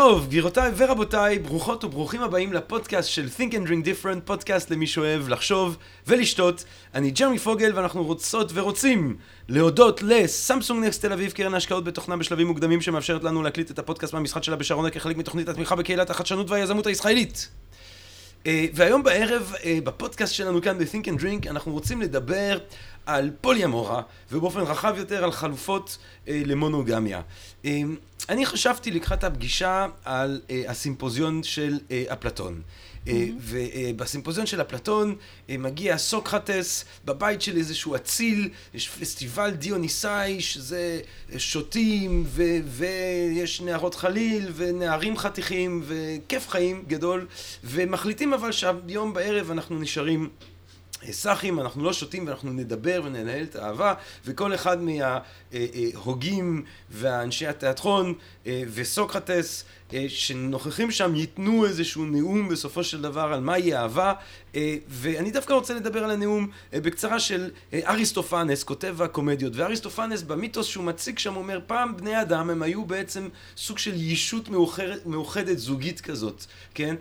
טוב, גבירותיי ורבותיי, ברוכות וברוכים הבאים לפודקאסט של Think and Drink Different, פודקאסט למי שאוהב לחשוב ולשתות. אני ג'רמי פוגל ואנחנו רוצות ורוצים להודות לסמסונג נקסט תל אביב, קרן ההשקעות בתוכנה בשלבים מוקדמים שמאפשרת לנו להקליט את הפודקאסט מהמשחק שלה בשרונה כחלק מתוכנית התמיכה בקהילת החדשנות והיזמות הישראלית. אה, והיום בערב, אה, בפודקאסט שלנו כאן ב-Think and Drink, אנחנו רוצים לדבר על פוליאמורה, ובאופן רחב יותר על חלופות אה, למונוגמיה. אני חשבתי לקראת הפגישה על הסימפוזיון של אפלטון. Mm-hmm. ובסימפוזיון של אפלטון מגיע סוקרטס בבית של איזשהו אציל, יש פסטיבל דיוניסאי שזה שותים ו- ויש נערות חליל ונערים חתיכים וכיף חיים גדול ומחליטים אבל שהיום בערב אנחנו נשארים סאחים, אנחנו לא שותים ואנחנו נדבר וננהל את האהבה וכל אחד מההוגים ואנשי התיאטרון וסוקרטס שנוכחים שם ייתנו איזשהו נאום בסופו של דבר על מהי אהבה ואני דווקא רוצה לדבר על הנאום בקצרה של אריסטופנס, כותב הקומדיות ואריסטופנס במיתוס שהוא מציג שם אומר פעם בני אדם הם היו בעצם סוג של ישות מאוחדת, מאוחדת זוגית כזאת, כן?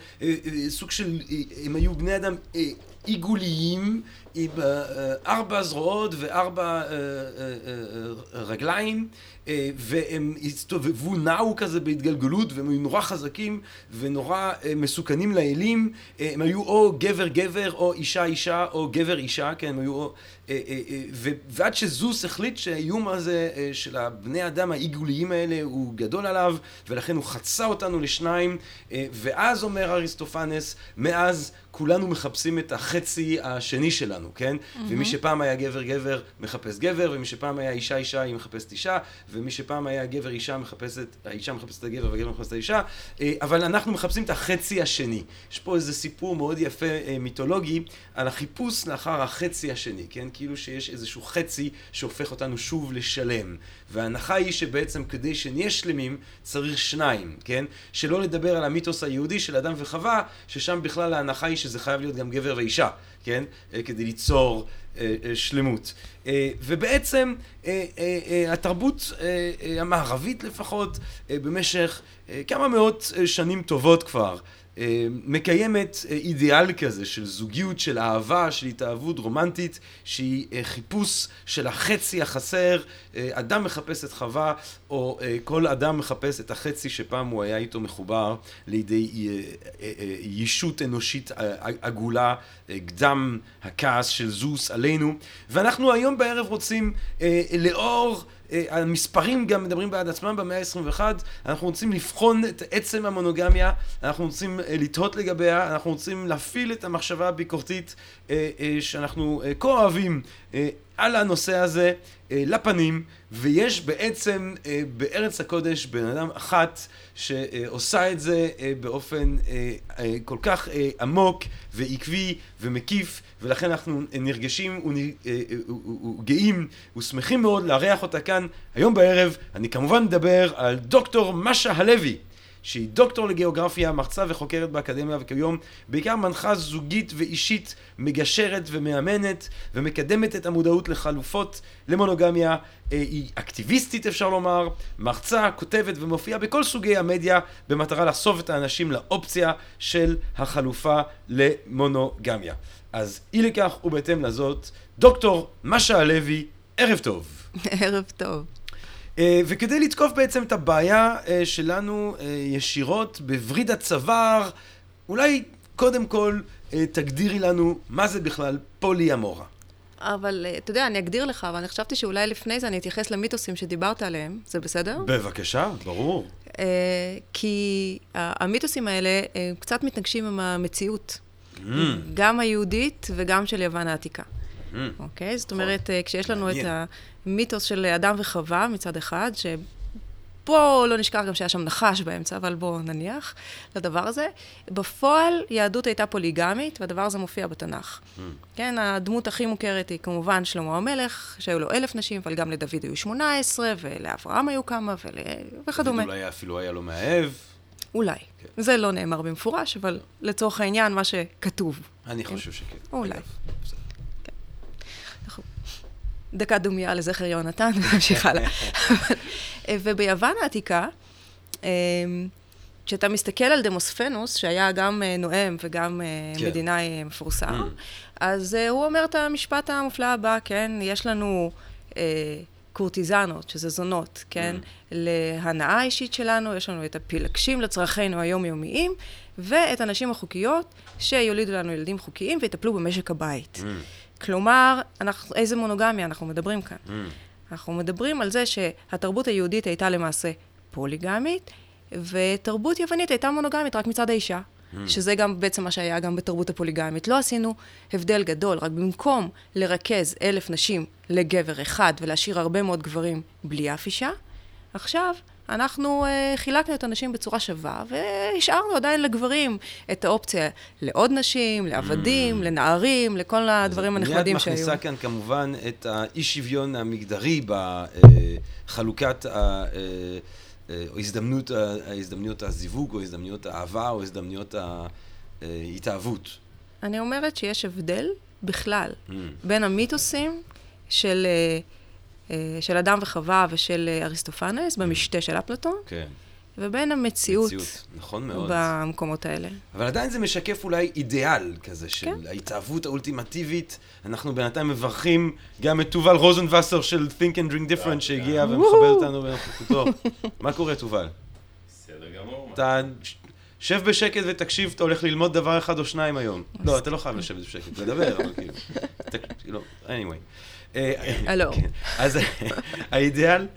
סוג של, הם היו בני אדם עיגוליים עם ארבע זרועות וארבע רגליים והם הסתובבו, נעו כזה בהתגלגלות והם היו נורא חזקים ונורא מסוכנים לאלים. הם היו או גבר גבר או אישה אישה או גבר אישה, כן, הם היו ועד שזוס החליט שהאיום הזה של הבני אדם העיגוליים האלה הוא גדול עליו ולכן הוא חצה אותנו לשניים ואז אומר אריסטופנס מאז כולנו מחפשים את החצי השני שלנו, כן? Mm-hmm. ומי שפעם היה גבר גבר מחפש גבר, ומי שפעם היה אישה אישה היא מחפשת אישה, ומי שפעם היה גבר אישה מחפשת, האישה מחפשת את הגבר והגבר מחפש את האישה, אבל אנחנו מחפשים את החצי השני. יש פה איזה סיפור מאוד יפה מיתולוגי על החיפוש לאחר החצי השני, כן? כאילו שיש איזשהו חצי שהופך אותנו שוב לשלם. וההנחה היא שבעצם כדי שנהיה שלמים צריך שניים, כן? שלא לדבר על המיתוס היהודי של אדם וחווה, ששם בכלל ההנחה היא שזה חייב להיות גם גבר ואישה, כן? כדי ליצור שלמות. ובעצם התרבות המערבית לפחות במשך כמה מאות שנים טובות כבר מקיימת אידיאל כזה של זוגיות, של אהבה, של התאהבות רומנטית שהיא חיפוש של החצי החסר, אדם מחפש את חווה או כל אדם מחפש את החצי שפעם הוא היה איתו מחובר לידי ישות אנושית עגולה, קדם הכעס של זוס עלינו. ואנחנו היום בערב רוצים לאור המספרים גם מדברים בעד עצמם במאה ה-21, אנחנו רוצים לבחון את עצם המונוגמיה, אנחנו רוצים לתהות לגביה, אנחנו רוצים להפעיל את המחשבה הביקורתית שאנחנו כה אוהבים על הנושא הזה לפנים, ויש בעצם בארץ הקודש בן אדם אחת שעושה את זה באופן כל כך עמוק ועקבי ומקיף, ולכן אנחנו נרגשים וגאים ושמחים מאוד לארח אותה כאן היום בערב. אני כמובן מדבר על דוקטור משה הלוי. שהיא דוקטור לגיאוגרפיה, מרצה וחוקרת באקדמיה, וכיום בעיקר מנחה זוגית ואישית, מגשרת ומאמנת, ומקדמת את המודעות לחלופות למונוגמיה. היא אקטיביסטית אפשר לומר, מרצה, כותבת ומופיעה בכל סוגי המדיה, במטרה לחשוף את האנשים לאופציה של החלופה למונוגמיה. אז אי לכך ובהתאם לזאת, דוקטור משה הלוי, ערב טוב. ערב טוב. וכדי לתקוף בעצם את הבעיה שלנו ישירות בווריד הצוואר, אולי קודם כל תגדירי לנו מה זה בכלל פולי-אמורה. אבל אתה יודע, אני אגדיר לך, אבל אני חשבתי שאולי לפני זה אני אתייחס למיתוסים שדיברת עליהם, זה בסדר? בבקשה, ברור. כי המיתוסים האלה קצת מתנגשים עם המציאות, גם היהודית וגם של יוון העתיקה. אוקיי? זאת אומרת, כשיש לנו את המיתוס של אדם וחווה מצד אחד, שפה לא נשכח גם שהיה שם נחש באמצע, אבל בואו נניח לדבר הזה. בפועל, יהדות הייתה פוליגמית, והדבר הזה מופיע בתנ"ך. כן, הדמות הכי מוכרת היא כמובן שלמה המלך, שהיו לו אלף נשים, אבל גם לדוד היו שמונה עשרה, ולאברהם היו כמה, וכדומה. אולי אפילו היה לו מאהב. אולי. כן. זה לא נאמר במפורש, אבל לצורך העניין, מה שכתוב. אני כן. חושב שכן. אולי. כן. דקה דומייה לזכר יהונתן, ונמשיך הלאה. וביוון העתיקה, אמ, כשאתה מסתכל על דמוספנוס, שהיה גם אה, נואם וגם אה, כן. מדינאי מפורסם, mm. אז אה, הוא אומר את המשפט המופלא הבא, כן? יש לנו אה, קורטיזנות, שזה זונות, כן? Mm. להנאה האישית שלנו, יש לנו את הפילגשים לצרכינו היומיומיים, ואת הנשים החוקיות שיולידו לנו ילדים חוקיים ויטפלו במשק הבית. Mm. כלומר, אנחנו, איזה מונוגמיה אנחנו מדברים כאן? Mm. אנחנו מדברים על זה שהתרבות היהודית הייתה למעשה פוליגמית, ותרבות יוונית הייתה מונוגמית רק מצד האישה. Mm. שזה גם בעצם מה שהיה גם בתרבות הפוליגמית. לא עשינו הבדל גדול, רק במקום לרכז אלף נשים לגבר אחד ולהשאיר הרבה מאוד גברים בלי אף אישה, עכשיו אנחנו uh, חילקנו את הנשים בצורה שווה, והשארנו עדיין לגברים את האופציה לעוד נשים, לעבדים, mm. לנערים, לכל הדברים הנחמדים שהיו. מיד מכניסה כאן כמובן את האי-שוויון המגדרי בחלוקת ה... אה, או הזדמנות, הזדמנויות הזיווג, או הזדמנויות האהבה, או הזדמנויות ההתאהבות. אני אומרת שיש הבדל בכלל mm. בין המיתוסים של, אה, אה, של אדם וחווה ושל אריסטופנס במשתה של אפלטון, כן. ובין המציאות מציאות, נכון מאוד. במקומות האלה. אבל עדיין זה משקף אולי אידיאל כזה של כן. ההתאהבות האולטימטיבית. אנחנו בינתיים מברכים גם את תובל רוזנבסר של Think and Drink Different שהגיע ומכבד אותנו בנוכחותו. מה קורה, תובל? בסדר גמור. אתה שב בשקט ותקשיב, אתה הולך ללמוד דבר אחד או שניים היום. לא, אתה לא חייב לשבת בשקט, לדבר, אבל כאילו... לא, anyway. הלו. כן. אז האידיאל,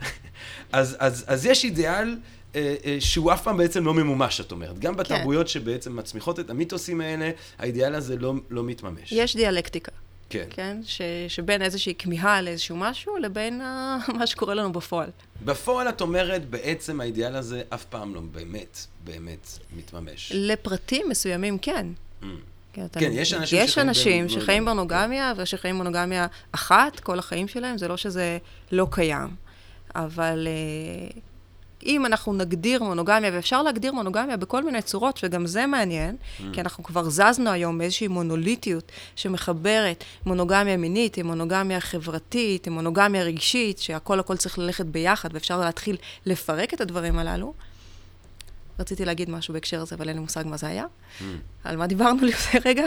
אז יש אידיאל... אה, אה, שהוא אף פעם בעצם לא ממומש, את אומרת. גם בתרבויות כן. שבעצם מצמיחות את המיתוסים האלה, האידיאל הזה לא, לא מתממש. יש דיאלקטיקה. כן. כן? ש, שבין איזושהי כמיהה לאיזשהו משהו, לבין ה, מה שקורה לנו בפועל. בפועל את אומרת, בעצם האידיאל הזה אף פעם לא באמת, באמת מתממש. לפרטים מסוימים כן. Mm. כן, כן, יש אנשים יש שחיים אנשים שחיים במונוגמיה, כן. ושחיים במונוגמיה אחת כל החיים שלהם, זה לא שזה לא קיים. אבל uh, אם אנחנו נגדיר מונוגמיה, ואפשר להגדיר מונוגמיה בכל מיני צורות, וגם זה מעניין, mm. כי אנחנו כבר זזנו היום מאיזושהי מונוליטיות שמחברת מונוגמיה מינית עם מונוגמיה חברתית, עם מונוגמיה רגשית, שהכל הכל צריך ללכת ביחד, ואפשר להתחיל לפרק את הדברים הללו. רציתי להגיד משהו בהקשר הזה, אבל אין לי מושג מה זה היה. Mm. על מה דיברנו לפני רגע?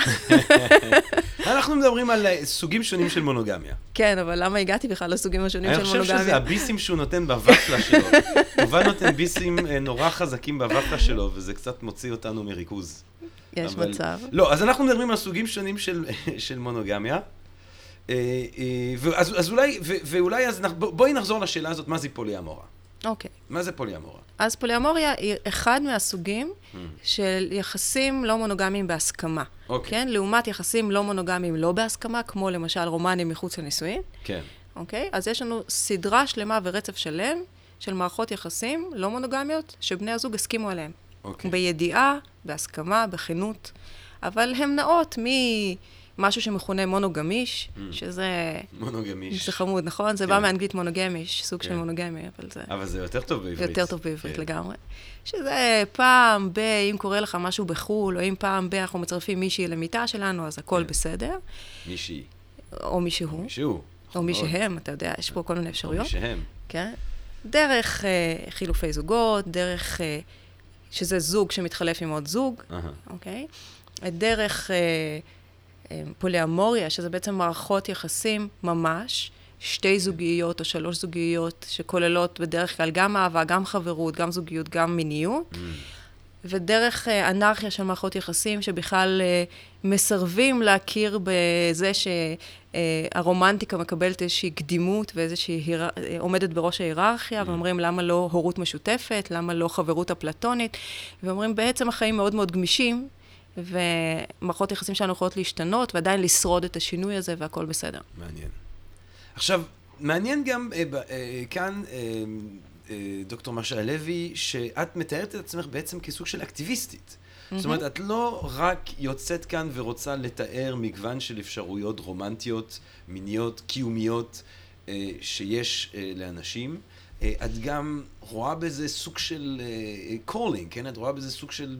אנחנו מדברים על אה, סוגים שונים של מונוגמיה. כן, אבל למה הגעתי בכלל לסוגים השונים של מונוגמיה? אני חושב שזה הביסים שהוא נותן בוואפלה שלו. יובל נותן ביסים אה, נורא חזקים בוואפלה שלו, וזה קצת מוציא אותנו מריכוז. יש אבל... מצב. לא, אז אנחנו מדברים על סוגים שונים של, של מונוגמיה. אה, אז, אז אולי, ואולי אז בואי נחזור לשאלה הזאת, מה זה פוליאמורה? אוקיי. מה זה פוליאמורה? אז פוליאמוריה היא אחד מהסוגים mm. של יחסים לא מונוגמיים בהסכמה. אוקיי. כן? לעומת יחסים לא מונוגמיים לא בהסכמה, כמו למשל רומנים מחוץ לנישואין. כן. אוקיי? אז יש לנו סדרה שלמה ורצף שלם של מערכות יחסים לא מונוגמיות, שבני הזוג הסכימו עליהן. אוקיי. בידיעה, בהסכמה, בכנות, אבל הן נעות מ... משהו שמכונה מונוגמיש, mm. שזה... מונוגמיש. זה חמוד, נכון? זה בא כן. מאנגלית מונוגמיש, סוג של כן. מונוגמי, אבל זה... אבל זה יותר טוב בעברית. יותר טוב בעברית כן. לגמרי. שזה פעם ב... אם קורה לך משהו בחו"ל, או אם פעם ב... אנחנו מצרפים מישהי למיטה שלנו, אז הכל בסדר. מישהי. או מישהו. מישהו. או מי שהם, אתה יודע, יש פה כל מיני אפשרויות. או מי שהם. כן. דרך uh, חילופי זוגות, דרך... Uh, שזה זוג שמתחלף עם עוד זוג, אוקיי? Uh-huh. Okay? דרך... אמ, פוליאמוריה, שזה בעצם מערכות יחסים ממש, שתי זוגיות או שלוש זוגיות, שכוללות בדרך כלל גם אהבה, גם חברות, גם זוגיות, גם מיניות. Mm. ודרך אה, אנרכיה של מערכות יחסים, שבכלל אה, מסרבים להכיר בזה שהרומנטיקה מקבלת איזושהי קדימות ואיזושהי היר... אה, עומדת בראש ההיררכיה, mm. ואומרים למה לא הורות משותפת, למה לא חברות אפלטונית, ואומרים בעצם החיים מאוד מאוד גמישים, ומערכות יחסים שלנו יכולות להשתנות, ועדיין לשרוד את השינוי הזה, והכול בסדר. מעניין. עכשיו, מעניין גם אה, אה, כאן, אה, אה, דוקטור משה לוי, שאת מתארת את עצמך בעצם כסוג של אקטיביסטית. Mm-hmm. זאת אומרת, את לא רק יוצאת כאן ורוצה לתאר מגוון של אפשרויות רומנטיות, מיניות, קיומיות, אה, שיש אה, לאנשים, את גם רואה בזה סוג של calling, כן? את רואה בזה סוג של...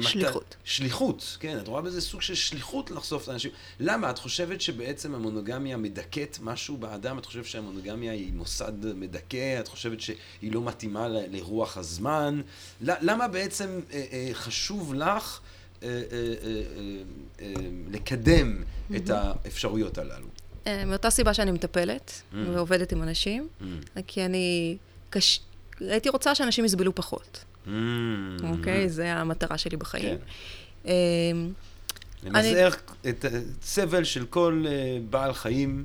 שליחות. מת... שליחות, כן, את רואה בזה סוג של שליחות לחשוף את האנשים. למה? את חושבת שבעצם המונוגמיה מדכאת משהו באדם? את חושבת שהמונוגמיה היא מוסד מדכא? את חושבת שהיא לא מתאימה. לרוח הזמן? למה בעצם אה, אה, חשוב לך אה, אה, אה, אה, לקדם. את האפשרויות הללו? מאותה סיבה שאני מטפלת mm. ועובדת עם אנשים, mm. כי אני... קש... הייתי רוצה שאנשים יסבלו פחות. אוקיי? זה המטרה שלי בחיים. כן. אמ, למזער את הסבל של כל אה, בעל חיים.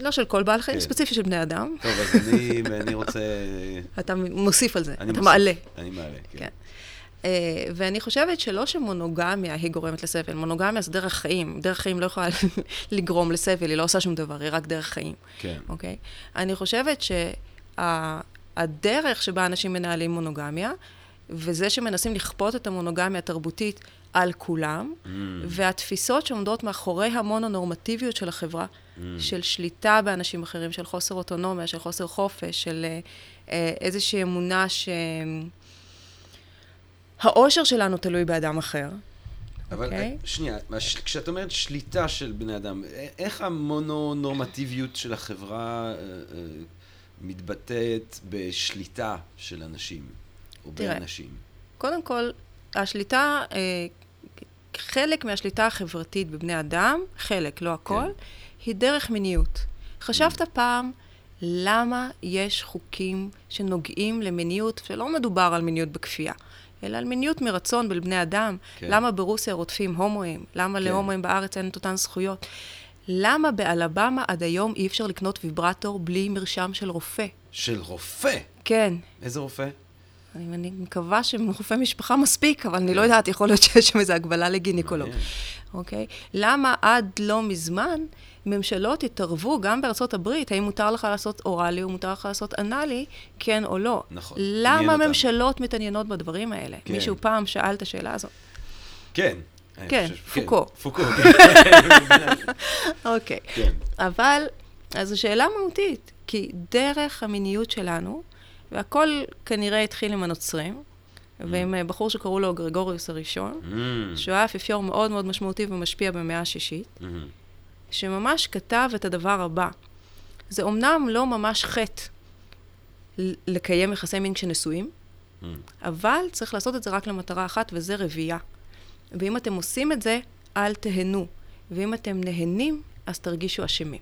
לא של כל בעל חיים, כן. ספציפי של בני אדם. טוב, אז אני רוצה... אתה מוסיף על זה, אתה מעלה. אני מעלה, כן. כן. אה, ואני חושבת שלא שמונוגמיה היא גורמת לסבל, מונוגמיה זה דרך חיים. דרך חיים לא יכולה לגרום לסבל, היא לא עושה שום דבר, היא רק דרך חיים. כן. אוקיי? אני חושבת שהדרך שבה אנשים מנהלים מונוגמיה, וזה שמנסים לכפות את המונוגמיה התרבותית על כולם, mm. והתפיסות שעומדות מאחורי המונונורמטיביות של החברה, mm. של שליטה באנשים אחרים, של חוסר אוטונומיה, של חוסר חופש, של אה, אה איזושהי אמונה שהאושר שלנו תלוי באדם אחר. אבל okay. אוקיי? שנייה, כשאת אומרת שליטה של בני אדם, איך המונונורמטיביות של החברה אה, אה, מתבטאת בשליטה של אנשים? או תראה, באנשים? קודם כל, השליטה, אה, חלק מהשליטה החברתית בבני אדם, חלק, לא הכל, כן. היא דרך מיניות. חשבת mm. פעם למה יש חוקים שנוגעים למיניות, שלא מדובר על מיניות בכפייה, אלא על מיניות מרצון בין בני אדם? כן. למה ברוסיה רודפים הומואים? למה כן. להומואים בארץ אין את אותן זכויות? למה באלבמה עד היום אי אפשר לקנות ויברטור בלי מרשם של רופא? של רופא? כן. איזה רופא? אני מקווה שמרופא משפחה מספיק, אבל אני לא יודעת, יכול להיות שיש שם איזו הגבלה לגינקולוג. אוקיי? למה עד לא מזמן ממשלות התערבו, גם בארצות הברית, האם מותר לך לעשות אוראלי או מותר לך לעשות אנאלי, כן או לא? נכון. למה ממשלות מתעניינות בדברים האלה? כן. מישהו פעם שאל את השאלה הזאת. כן. כן, פוקו. כן, פוקו, כן. אוקיי. כן. אבל, אז זו שאלה מהותית, כי דרך המיניות שלנו, והכל כנראה התחיל עם הנוצרים, mm. ועם אה, בחור שקראו לו גרגוריוס הראשון, mm. שהוא היה אפיפיור מאוד מאוד משמעותי ומשפיע במאה השישית, mm-hmm. שממש כתב את הדבר הבא. זה אומנם לא ממש חטא לקיים יחסי מין כשנשואים, mm. אבל צריך לעשות את זה רק למטרה אחת, וזה רבייה. ואם אתם עושים את זה, אל תהנו. ואם אתם נהנים, אז תרגישו אשמים.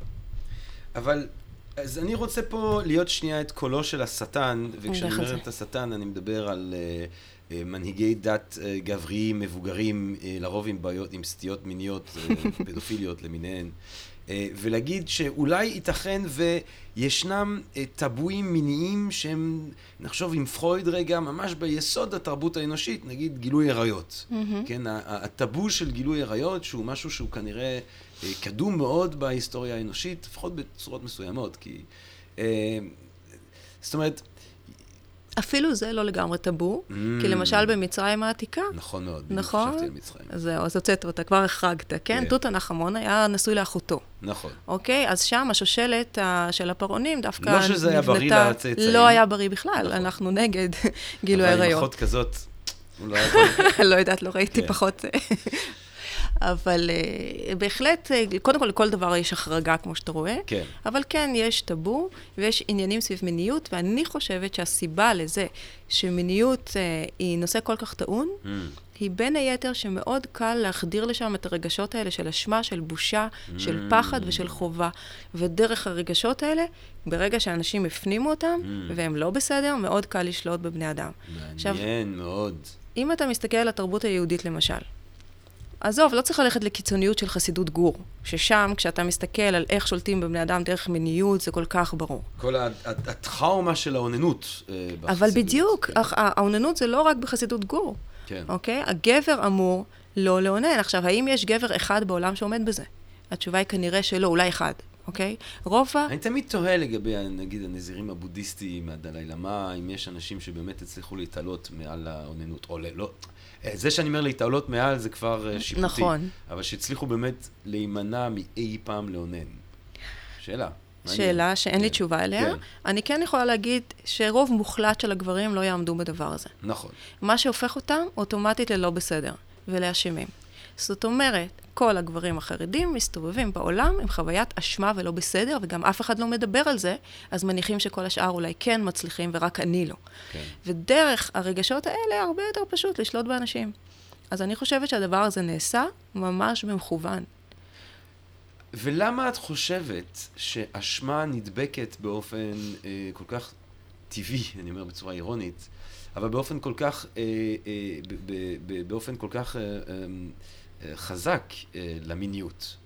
אבל אז אני רוצה פה להיות שנייה את קולו של השטן, וכשאני אומר את השטן אני מדבר על uh, uh, מנהיגי דת uh, גבריים, מבוגרים, uh, לרוב עם בעיות, עם סטיות מיניות, uh, פדופיליות למיניהן, uh, ולהגיד שאולי ייתכן וישנם uh, טבואים מיניים שהם, נחשוב עם פרויד רגע, ממש ביסוד התרבות האנושית, נגיד גילוי עריות. Mm-hmm. כן, הטאבו של גילוי עריות, שהוא משהו שהוא כנראה... אה, קדום מאוד בהיסטוריה האנושית, לפחות בצורות מסוימות, כי... אה, זאת אומרת... אפילו זה לא לגמרי טאבו, mm, כי למשל במצרים העתיקה... נכון מאוד, נכון? חשבתי על מצרים. זהו, אז הוצאת אותה, כבר החרגת, כן? כן. תות הנחמון היה נשוי לאחותו. נכון. אוקיי? אז שם השושלת של הפרעונים דווקא נבנתה... לא שזה היה בריא לצאצאים. לא היה בריא בכלל, נכון. אנחנו נגד גילוי עריות. אבל עם אחות כזאת... לא, לא יודעת, לא ראיתי כן. פחות אבל uh, בהחלט, uh, קודם כל, לכל דבר יש החרגה, כמו שאתה רואה. כן. אבל כן, יש טאבו, ויש עניינים סביב מיניות, ואני חושבת שהסיבה לזה שמיניות uh, היא נושא כל כך טעון, mm. היא בין היתר שמאוד קל להחדיר לשם את הרגשות האלה של אשמה, של בושה, mm. של פחד ושל חובה. ודרך הרגשות האלה, ברגע שאנשים הפנימו אותם, mm. והם לא בסדר, מאוד קל לשלוט בבני אדם. מעניין עכשיו, מאוד. אם אתה מסתכל על התרבות היהודית למשל, עזוב, לא צריך ללכת לקיצוניות של חסידות גור, ששם, כשאתה מסתכל על איך שולטים בבני אדם דרך מיניות, זה כל כך ברור. כל הטראומה של האוננות אה, בחסידות. אבל בדיוק, כן. האוננות זה לא רק בחסידות גור. כן. אוקיי? הגבר אמור לא לאונן. עכשיו, האם יש גבר אחד בעולם שעומד בזה? התשובה היא כנראה שלא, אולי אחד. אוקיי? רוב ה... אני תמיד תוהה לגבי, נגיד, הנזירים הבודהיסטיים מהדלאי למה, אם יש אנשים שבאמת הצליחו להתעלות מעל האוננות, או לא... אה, זה שאני אומר להתעלות מעל זה כבר אה, שיפוטי. נכון. אבל שהצליחו באמת להימנע מאי פעם לאונן. שאלה. שאלה שאין כן. לי תשובה אליה. כן. אני כן יכולה להגיד שרוב מוחלט של הגברים לא יעמדו בדבר הזה. נכון. מה שהופך אותם אוטומטית ללא בסדר ולאשמים. זאת אומרת, כל הגברים החרדים מסתובבים בעולם עם חוויית אשמה ולא בסדר, וגם אף אחד לא מדבר על זה, אז מניחים שכל השאר אולי כן מצליחים ורק אני לא. כן. ודרך הרגשות האלה הרבה יותר פשוט לשלוט באנשים. אז אני חושבת שהדבר הזה נעשה ממש במכוון. ולמה את חושבת שאשמה נדבקת באופן אה, כל כך טבעי, אני אומר בצורה אירונית, אבל באופן כל כך, אה, אה, באופן כל כך אה, אה, חזק אה, למיניות?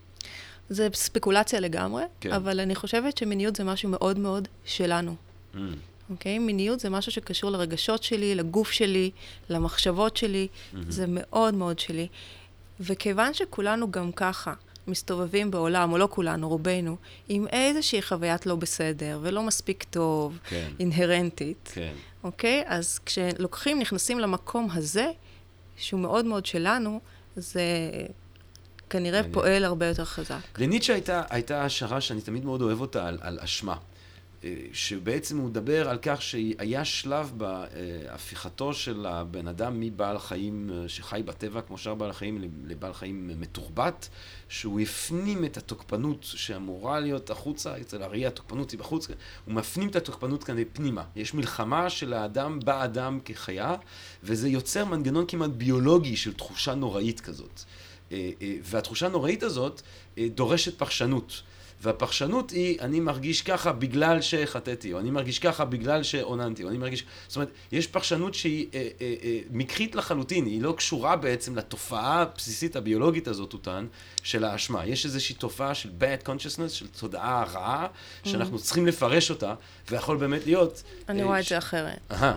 זה ספקולציה לגמרי, כן. אבל אני חושבת שמיניות זה משהו מאוד מאוד שלנו. Mm. אוקיי? מיניות זה משהו שקשור לרגשות שלי, לגוף שלי, למחשבות שלי, mm-hmm. זה מאוד מאוד שלי. וכיוון שכולנו גם ככה מסתובבים בעולם, או לא כולנו, רובנו, עם איזושהי חוויית לא בסדר, ולא מספיק טוב, כן. אינהרנטית, כן. אוקיי? אז כשלוקחים, נכנסים למקום הזה, שהוא מאוד מאוד שלנו, זה כנראה פועל הרבה יותר חזק. לניטשה הייתה, הייתה השערה שאני תמיד מאוד אוהב אותה על, על אשמה. אה, שבעצם הוא מדבר על כך שהיה שלב בהפיכתו של הבן אדם מבעל חיים אה, שחי בטבע כמו שאר בעל חיים לבעל חיים מתורבת, שהוא הפנים את התוקפנות שאמורה להיות החוצה, אצל האריה התוקפנות היא בחוץ, הוא מפנים את התוקפנות כאן פנימה. יש מלחמה של האדם באדם כחיה, וזה יוצר מנגנון כמעט ביולוגי של תחושה נוראית כזאת. אה, והתחושה הנוראית הזאת דורשת פרשנות. והפרשנות היא, אני מרגיש ככה בגלל שחטאתי, או אני מרגיש ככה בגלל שאוננתי, או אני מרגיש... זאת אומרת, יש פרשנות שהיא אה, אה, אה, מקרית לחלוטין, היא לא קשורה בעצם לתופעה הבסיסית הביולוגית הזאת, טען, של האשמה. יש איזושהי תופעה של bad consciousness, של תודעה רעה, mm-hmm. שאנחנו צריכים לפרש אותה, ויכול באמת להיות... אני אה, רואה ש... את זה אחרת. אהה.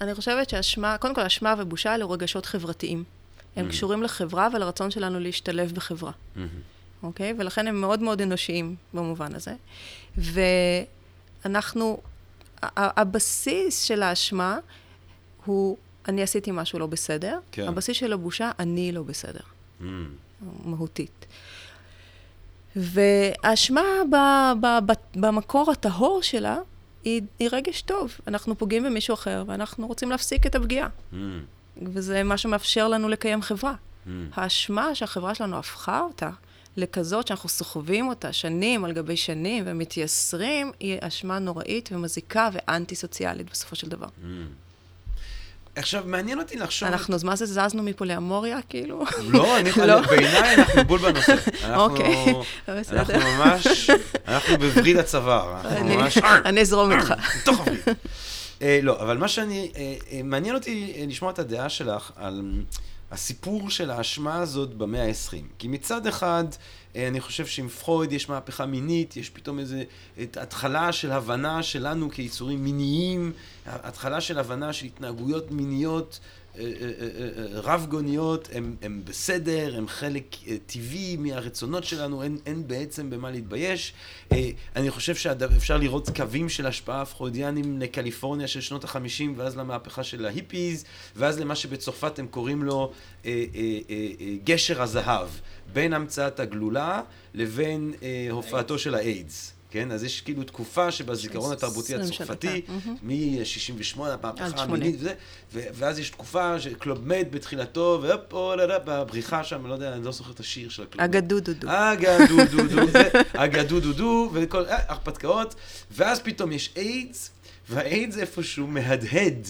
אני חושבת שאשמה, קודם כל, אשמה ובושה אלו רגשות חברתיים. הם mm-hmm. קשורים לחברה ולרצון שלנו להשתלב בחברה. Mm-hmm. אוקיי? ולכן הם מאוד מאוד אנושיים במובן הזה. ואנחנו, הבסיס של האשמה הוא, אני עשיתי משהו לא בסדר. כן. הבסיס של הבושה, אני לא בסדר. Mm. מהותית. והאשמה ב, ב, ב, במקור הטהור שלה, היא, היא רגש טוב. אנחנו פוגעים במישהו אחר, ואנחנו רוצים להפסיק את הפגיעה. Mm. וזה מה שמאפשר לנו לקיים חברה. Mm. האשמה שהחברה שלנו הפכה אותה, לכזאת שאנחנו סוחבים אותה שנים על גבי שנים ומתייסרים, היא אשמה נוראית ומזיקה ואנטי-סוציאלית בסופו של דבר. Mm. עכשיו, מעניין אותי לחשוב... אנחנו, אז מה זה זזנו מפה לאמוריה, כאילו? לא, אני, לא. בעיניי אנחנו בול בנושא. אוקיי, בסדר. אנחנו ממש, אנחנו בווריד הצוואר. אני ממש... אני אזרום איתך. בתוך הווריד. אה, לא, אבל מה שאני, אה, אה, מעניין אותי לשמוע את הדעה שלך על... הסיפור של האשמה הזאת במאה ה-20. כי מצד אחד, אה, אני חושב שעם פרויד יש מהפכה מינית, יש פתאום איזו התחלה של הבנה שלנו כיצורים מיניים, התחלה של הבנה של התנהגויות מיניות רב גוניות, הם, בסדר, הם חלק טבעי מהרצונות שלנו, אין, אין בעצם במה להתבייש. אני חושב שאפשר לראות קווים של השפעה פרוידיאנים לקליפורניה של שנות החמישים, ואז למהפכה של ההיפיז, ואז למה שבצרפת הם קוראים לו גשר הזהב, בין המצאת הגלולה לבין הופעתו של האיידס. כן? אז יש כאילו תקופה שבזיכרון התרבותי הצרפתי, מ-68, המהפכה המינית וזה, ואז יש תקופה שקלוב מת בתחילתו, והופ, בבריחה שם, אני לא יודע, אני לא זוכר את השיר של הקלוב. אגדודודו. אגדודודו, אגדודודו, וכל הרפתקאות, ואז פתאום יש איידס, והאיידס איפשהו מהדהד.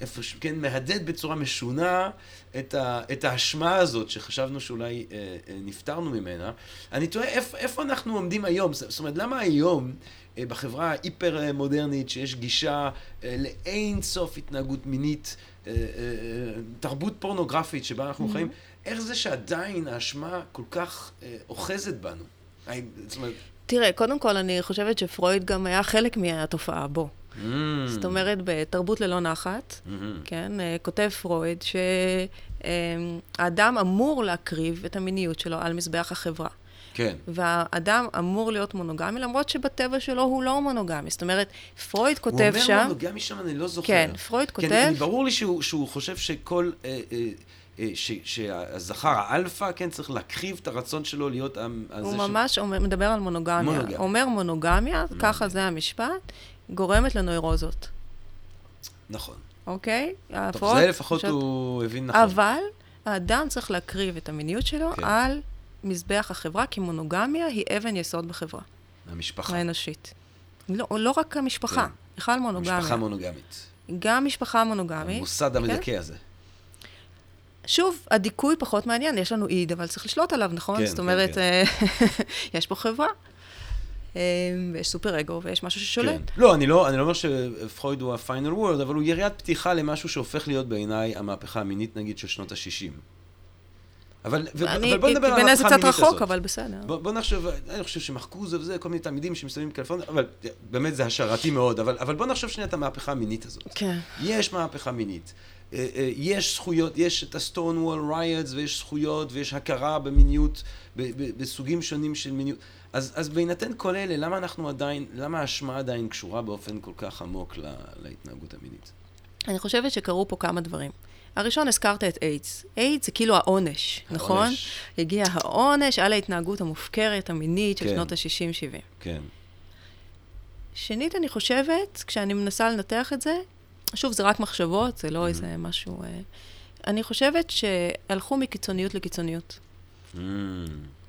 איפה, כן, מהדהד בצורה משונה את, ה, את האשמה הזאת שחשבנו שאולי אה, אה, נפטרנו ממנה. אני תוהה איפה, איפה אנחנו עומדים היום, זאת אומרת, למה היום אה, בחברה ההיפר מודרנית שיש גישה אה, לאין סוף התנהגות מינית, אה, אה, אה, תרבות פורנוגרפית שבה אנחנו mm-hmm. חיים, איך זה שעדיין האשמה כל כך אה, אוחזת בנו? זאת אומרת... תראה, קודם כל, אני חושבת שפרויד גם היה חלק מהתופעה בו. Mm. זאת אומרת, בתרבות ללא נחת, mm-hmm. כן, אה, כותב פרויד שהאדם אמור להקריב את המיניות שלו על מזבח החברה. כן. והאדם אמור להיות מונוגמי, למרות שבטבע שלו הוא לא מונוגמי. זאת אומרת, פרויד כותב שם... הוא אומר מונוגמי שם, אני לא זוכר. כן, פרויד כותב... כן, ברור לי שהוא, שהוא חושב שכל... אה, אה, אה, ש, שהזכר, האלפא, כן, צריך להקריב את הרצון שלו להיות... הוא ממש ש... אומר, מדבר על מונוגמיה. מונוגמיה. אומר מונוגמיה, mm. ככה זה המשפט, גורמת לנוירוזות. נכון. אוקיי? טוב, זה לפחות פשוט... הוא הבין נכון. אבל האדם צריך להקריב את המיניות שלו כן. על מזבח החברה, כי מונוגמיה היא אבן יסוד בחברה. המשפחה. האנושית. לא, לא רק המשפחה, כן. בכלל מונוגמיה. משפחה מונוגמית. גם משפחה מונוגמית. המוסד המדכא כן? הזה. שוב, הדיכוי פחות מעניין, יש לנו איד, אבל צריך לשלוט עליו, נכון? כן, זאת אומרת, כן, כן. יש פה חברה. אה, ויש סופר אגו, ויש משהו ששולט. כן. לא, אני לא, אני לא אומר שפרויד הוא הפיינל וורד, אבל הוא יריית פתיחה למשהו שהופך להיות בעיניי המהפכה המינית, נגיד, של שנות ה-60. אבל, ו- אני, אבל בוא נדבר על המהפכה המינית הזאת. בעיניי זה קצת רחוק, אבל בסדר. בוא, בוא נחשוב, אני חושב שמחקו זה וזה, כל מיני תלמידים שמסתובבים בקליפורניה, אבל באמת זה השערתי מאוד, אבל, אבל בוא נחשוב שנייה את המהפכה המינית הזאת. כן. יש מהפכה מינית. אה, אה, יש זכויות, יש את ה-Stonewall riots ויש זכויות ויש הכרה במיניות, בסוגים שונים של מיניות. אז, אז בהינתן כל אלה, למה אנחנו עדיין, למה האשמה עדיין קשורה באופן כל כך עמוק לה, להתנהגות המינית? אני חושבת שקרו פה כמה דברים. הראשון, הזכרת את איידס. איידס זה כאילו העונש, נכון? העונש. הגיע העונש על ההתנהגות המופקרת, המינית של כן. שנות ה-60-70. כן. שנית, אני חושבת, כשאני מנסה לנתח את זה, שוב, זה רק מחשבות, זה לא mm-hmm. איזה משהו... אה, אני חושבת שהלכו מקיצוניות לקיצוניות.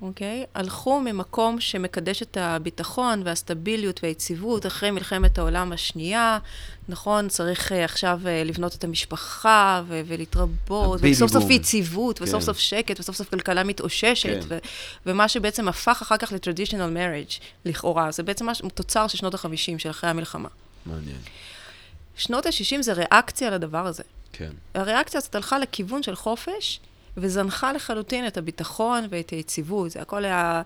אוקיי? Mm. Okay? הלכו ממקום שמקדש את הביטחון והסטביליות והיציבות אחרי מלחמת העולם השנייה. נכון, צריך uh, עכשיו uh, לבנות את המשפחה ו- ולהתרבות, וסוף סוף יציבות, כן. וסוף סוף שקט, וסוף סוף כלכלה מתאוששת, כן. ו- ומה שבעצם הפך אחר כך ל-traditional marriage, לכאורה. זה בעצם מש- תוצר של שנות ה-50, של אחרי המלחמה. מעניין. שנות ה-60 זה ריאקציה לדבר הזה. כן. הריאקציה הזאת הלכה לכיוון של חופש, וזנחה לחלוטין את הביטחון ואת היציבות. זה הכל היה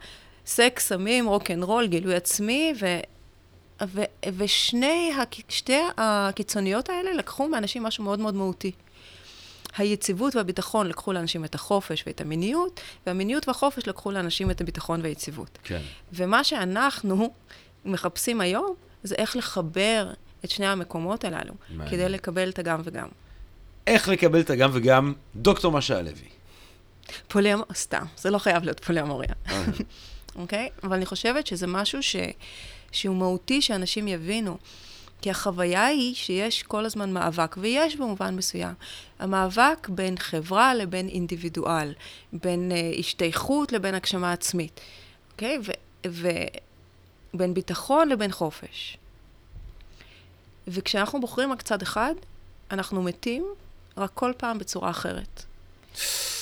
סקס, סמים, רוקנרול, גילוי עצמי, ו... ו... ושני, שתי הקיצוניות האלה לקחו מאנשים משהו מאוד מאוד מהותי. היציבות והביטחון לקחו לאנשים את החופש ואת המיניות, והמיניות והחופש לקחו לאנשים את הביטחון והיציבות. כן. ומה שאנחנו מחפשים היום, זה איך לחבר את שני המקומות הללו, מעניין. כדי לקבל את הגם וגם. איך לקבל את הגם וגם? דוקטור משה הלוי. פוליאמוריה, סתם, זה לא חייב להיות פוליאמוריה. אוקיי? okay? אבל אני חושבת שזה משהו ש... שהוא מהותי שאנשים יבינו. כי החוויה היא שיש כל הזמן מאבק, ויש במובן מסוים. המאבק בין חברה לבין אינדיבידואל, בין uh, השתייכות לבין הגשמה עצמית, אוקיי? Okay? ובין ביטחון לבין חופש. וכשאנחנו בוחרים רק צד אחד, אנחנו מתים רק כל פעם בצורה אחרת.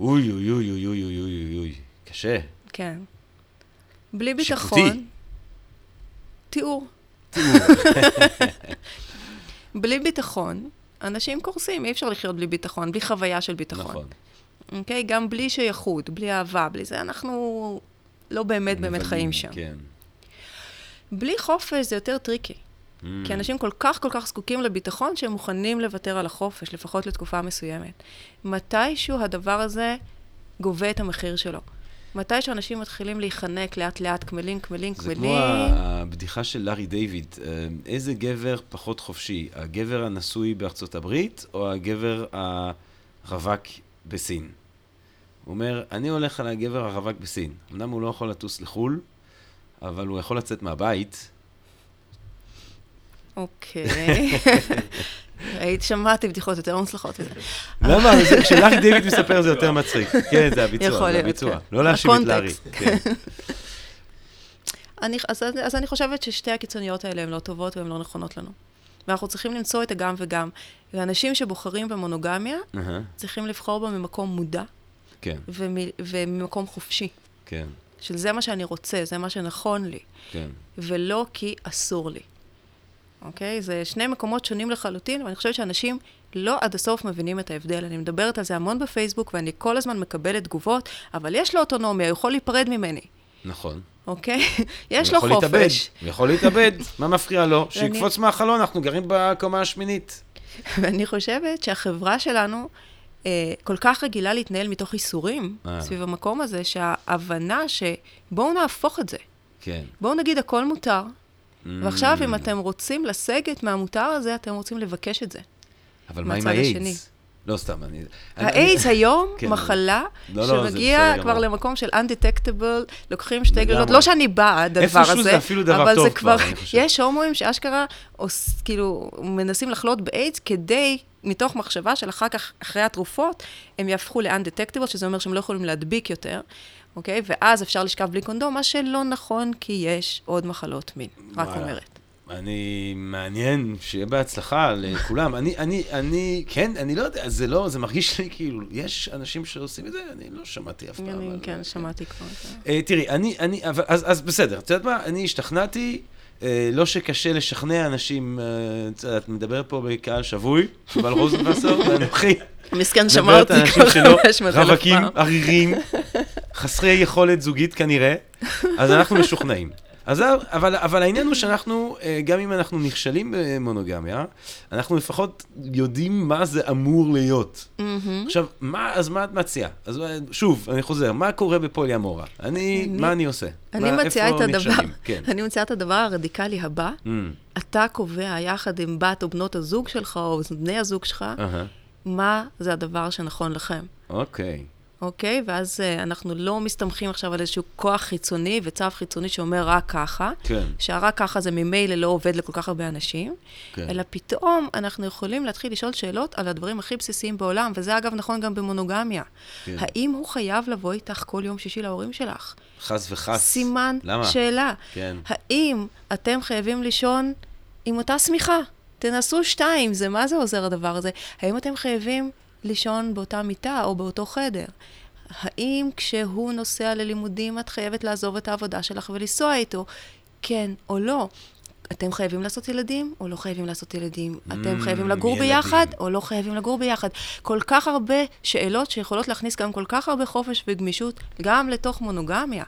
אוי, אוי, אוי, אוי, אוי, אוי, אוי, אוי, קשה. כן. בלי ביטחון... שיפוטי. תיאור. תיאור. בלי ביטחון, אנשים קורסים, אי אפשר לחיות בלי ביטחון, בלי חוויה של ביטחון. נכון. אוקיי? Okay? גם בלי שייכות, בלי אהבה, בלי זה, אנחנו לא באמת באמת חיים שם. כן. בלי חופש זה יותר טריקי. Mm. כי אנשים כל כך כל כך זקוקים לביטחון שהם מוכנים לוותר על החופש, לפחות לתקופה מסוימת. מתישהו הדבר הזה גובה את המחיר שלו. מתי שאנשים מתחילים להיחנק לאט-לאט, קמלים, קמלים, קמלים. זה כמו הבדיחה של לארי דיוויד. אה, איזה גבר פחות חופשי, הגבר הנשוי בארצות הברית או הגבר הרווק בסין? הוא אומר, אני הולך על הגבר הרווק בסין. אמנם הוא לא יכול לטוס לחו"ל, אבל הוא יכול לצאת מהבית, אוקיי. היית שמעתי בדיחות יותר מוצלחות מזה. למה? כשלארי דיוויד מספר זה יותר מצחיק. כן, זה הביצוע, זה הביצוע. כן. לא להאשים את לארי. כן. אז אני חושבת ששתי הקיצוניות האלה הן לא טובות והן לא נכונות לנו. ואנחנו צריכים למצוא את הגם וגם. ואנשים שבוחרים במונוגמיה, צריכים לבחור בה ממקום מודע. כן. וממקום חופשי. כן. של זה מה שאני רוצה, זה מה שנכון לי. כן. ולא כי אסור לי. אוקיי? זה שני מקומות שונים לחלוטין, ואני חושבת שאנשים לא עד הסוף מבינים את ההבדל. אני מדברת על זה המון בפייסבוק, ואני כל הזמן מקבלת תגובות, אבל יש לו אוטונומיה, הוא יכול להיפרד ממני. נכון. אוקיי? יש לו חופש. להתאבד, הוא יכול להתאבד, מה מפריע לו? שיקפוץ מהחלון, אנחנו גרים בקומה השמינית. ואני חושבת שהחברה שלנו, אה, כל כך רגילה להתנהל מתוך ייסורים אה. סביב המקום הזה, שההבנה שבואו נהפוך את זה. כן. בואו נגיד הכל מותר. ועכשיו אם אתם רוצים לסגת מהמותר הזה, אתם רוצים לבקש את זה. אבל מה עם. האיידס? לא סתם, אני... האיידס היום כן. מחלה לא, לא, שמגיע כבר גמור. למקום של undetectable, לוקחים שתי. גלילות, לא שאני בעד הדבר הזה, זה אפילו דבר אבל טוב זה כבר. יש הומואים שאשכרה, עוש- כאילו, מנסים לחלות באיידס כדי, מתוך מחשבה של אחר כך, אחרי התרופות, הם יהפכו ל-undetectable, שזה אומר שהם לא יכולים להדביק יותר, אוקיי? ואז אפשר לשכב בלי קונדום, מה שלא נכון, כי יש עוד מחלות מין, רק וואלה. אומרת. אני, מעניין, שיהיה בהצלחה לכולם. אני, אני, אני, כן, אני לא יודע, זה לא, זה מרגיש לי כאילו, יש אנשים שעושים את זה, אני לא שמעתי אף פעם. אני, על- כן, שמעתי כבר. זה. אה, תראי, אני, אני, אבל, אז, אז בסדר, את יודעת מה? אני השתכנעתי, אה, לא שקשה לשכנע אנשים, אה, את מדברת פה בקהל שבוי, יובל רוזנבסר, ואנוכי, מסכן, שמע אותי כבר שלא 500 אלף רווקים, פעם. עריריים, חסרי יכולת זוגית כנראה, אז אנחנו משוכנעים. אז, אבל, אבל העניין הוא שאנחנו, אה, גם אם אנחנו נכשלים במונוגמיה, אנחנו לפחות יודעים מה זה אמור להיות. מהמם. עכשיו, מה, אז מה את מציעה? אז אה, שוב, אני חוזר, מה קורה בפוליאמורה? אני, אני- מה אני עושה? אני מה, מציעה את הדבר? כן. אני מציעה את הדבר הרדיקלי הבא. Mm, אתה קובע יחד עם בת או בנות הזוג שלך, או בני הזוג שלך, אהה, מה זה הדבר שנכון לכם, אוקיי. אוקיי? ואז uh, אנחנו לא מסתמכים עכשיו על איזשהו כוח חיצוני וצו חיצוני שאומר רק ככה, כן, שהרק ככה זה ממילא לא עובד לכל כך הרבה אנשים, כן. אלא פתאום אנחנו יכולים להתחיל לשאול שאלות על הדברים הכי בסיסיים בעולם, וזה אגב נכון גם במונוגמיה. כן. האם הוא חייב לבוא איתך כל יום שישי להורים שלך? חס וחס. סימן למה? שאלה. כן. האם אתם חייבים לישון עם אותה שמיכה? תנסו שתיים, זה מה זה עוזר הדבר הזה? האם אתם חייבים לישון באותה מיטה או באותו חדר? האם כשהוא נוסע ללימודים את חייבת לעזוב את העבודה שלך ולנסוע איתו? כן או לא. אתם חייבים לעשות ילדים או לא חייבים לעשות ילדים? אתם Mm, חייבים לגור ילדים. ביחד או לא חייבים לגור ביחד? כל כך הרבה שאלות שיכולות להכניס גם כל כך הרבה חופש וגמישות גם לתוך מונוגמיה.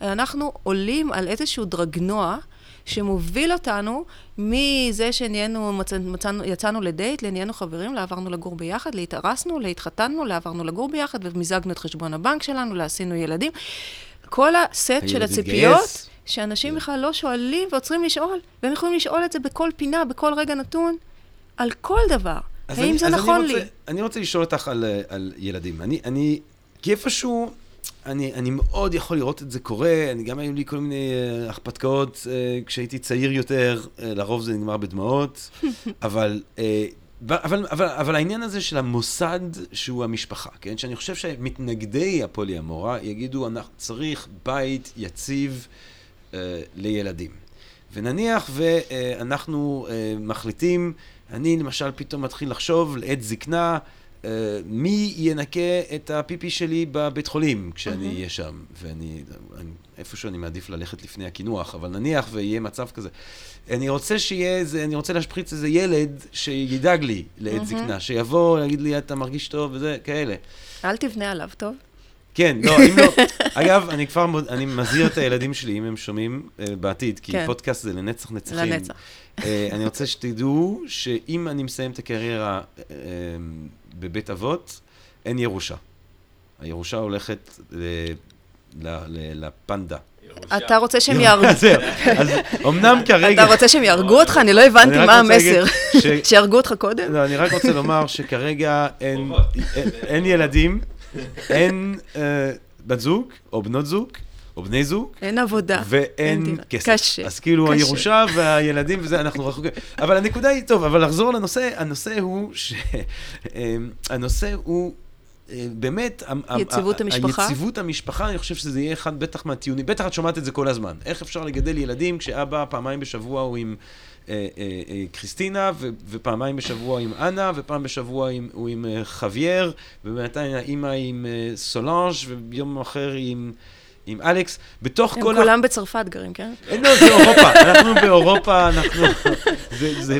אנחנו עולים על איזשהו דרגנוע שמוביל אותנו מזה שנהיינו, מצא, מצאנו, יצאנו לדייט, לנהיינו חברים, לעברנו לגור ביחד, להתארסנו, להתחתנו, לעברנו לגור ביחד, ומיזגנו את חשבון הבנק שלנו, לעשינו ילדים. כל הסט של הציפיות, התגייס. שאנשים בכלל לא שואלים ועוצרים לשאול, והם יכולים לשאול את זה בכל פינה, בכל רגע נתון, על כל דבר. האם אני- זה נכון אני לי? רוצה, אני רוצה לשאול אותך על, אה, על ילדים. אני, אני, כי איפשהו, אני, אני מאוד יכול לראות את זה קורה, אני גם היו לי כל מיני אה, הרפתקאות אה, כשהייתי צעיר יותר, אה, לרוב זה נגמר בדמעות, אבל, אה, אבל, אבל, אבל העניין הזה של המוסד שהוא המשפחה, כן? שאני חושב שמתנגדי הפוליאמורה יגידו, אנחנו צריך בית יציב אה, לילדים. ונניח ואנחנו אה, מחליטים, אני למשל פתאום מתחיל לחשוב לעת זקנה, אה, מי ינקה את הפיפי שלי בבית חולים כשאני אהיה שם, ואני, אני, איפשהו אני מעדיף ללכת לפני הקינוח, אבל נניח ויהיה מצב כזה. אני רוצה שיהיה איזה, אני רוצה להשפריץ איזה ילד שידאג לי לעת זקנה, שיבוא, יגיד לי, אתה מרגיש טוב וזה, כאלה. אל תבנה עליו, טוב? כן, לא, אם לא... אגב, אני כבר, מוד- אני מזהיר את הילדים שלי, אם הם שומעים אה, בעתיד, כי כן. פודקאסט זה לנצח נצחים. לנצח. אה, אני רוצה שתדעו שאם אני מסיים את הקריירה אה, בבית אבות, אין ירושה. הירושה הולכת ל- ל- ל- לפנדה. אתה רוצה שהם יהרגו... אז אמנם כרגע... אתה רוצה שהם יהרגו אותך? אני לא הבנתי מה רק רוצה להגיד המסר. שיהרגו אותך קודם? לא, אני רק רוצה לומר שכרגע אין, אין ילדים, אין אה, בת זוג, או בנות זוג, או בני זוג, אין עבודה. ואין דירה. כסף. קשה. אז כאילו קשה. הירושה והילדים וזה, אנחנו רחוקים. אבל הנקודה היא, טוב, אבל לחזור לנושא, הנושא הוא ש... אמ, הנושא הוא... אה, באמת, יציבות ה- המשפחה? היציבות המשפחה, אני חושב שזה יהיה אחד בטח מהטיעונים, בטח את שומעת את זה כל הזמן. איך אפשר לגדל ילדים כשאבא פעמיים בשבוע הוא עם אה, אה, אה, קריסטינה, ו- ופעמיים בשבוע עם אנה, ופעם בשבוע עם, הוא עם אה, חווייר, ובינתיים האימא עם אה, סולאנג', וביום אחר היא עם... עם אלכס, בתוך הם כל כולם בצרפת גרים, כן? אה, לא, זה אירופה, אנחנו באירופה, אנחנו... זה.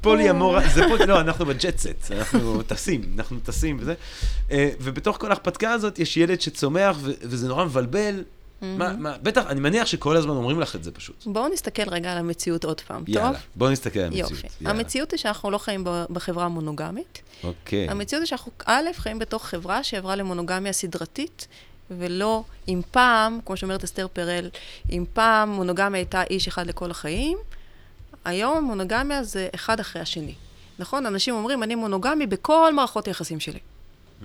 פולי אמורה, זה פולי, לא, אנחנו בג'ט סט, אנחנו טסים, אנחנו טסים וזה. אה, ובתוך כל ההרפתקה הזאת יש ילד שצומח, ו- וזה נורא מבלבל, מה, מה, בטח, אני מניח שכל הזמן אומרים לך את זה פשוט. בואו נסתכל רגע על המציאות עוד פעם, יאללה, טוב? בואו נסתכל על המציאות. יופי. יאללה. המציאות היא שאנחנו לא חיים בחברה מונוגמית. אוקיי. המציאות היא שאנחנו, א', חיים בתוך חברה שעברה למונוגמיה סדרתית, ולא אם פעם, כמו שאומרת אסתר פרל, אם פעם מונוגמיה הייתה איש אחד לכל החיים, היום מונוגמיה זה אחד אחרי השני. נכון? אנשים אומרים, אני מונוגמי בכל מערכות היחסים שלי, Mm,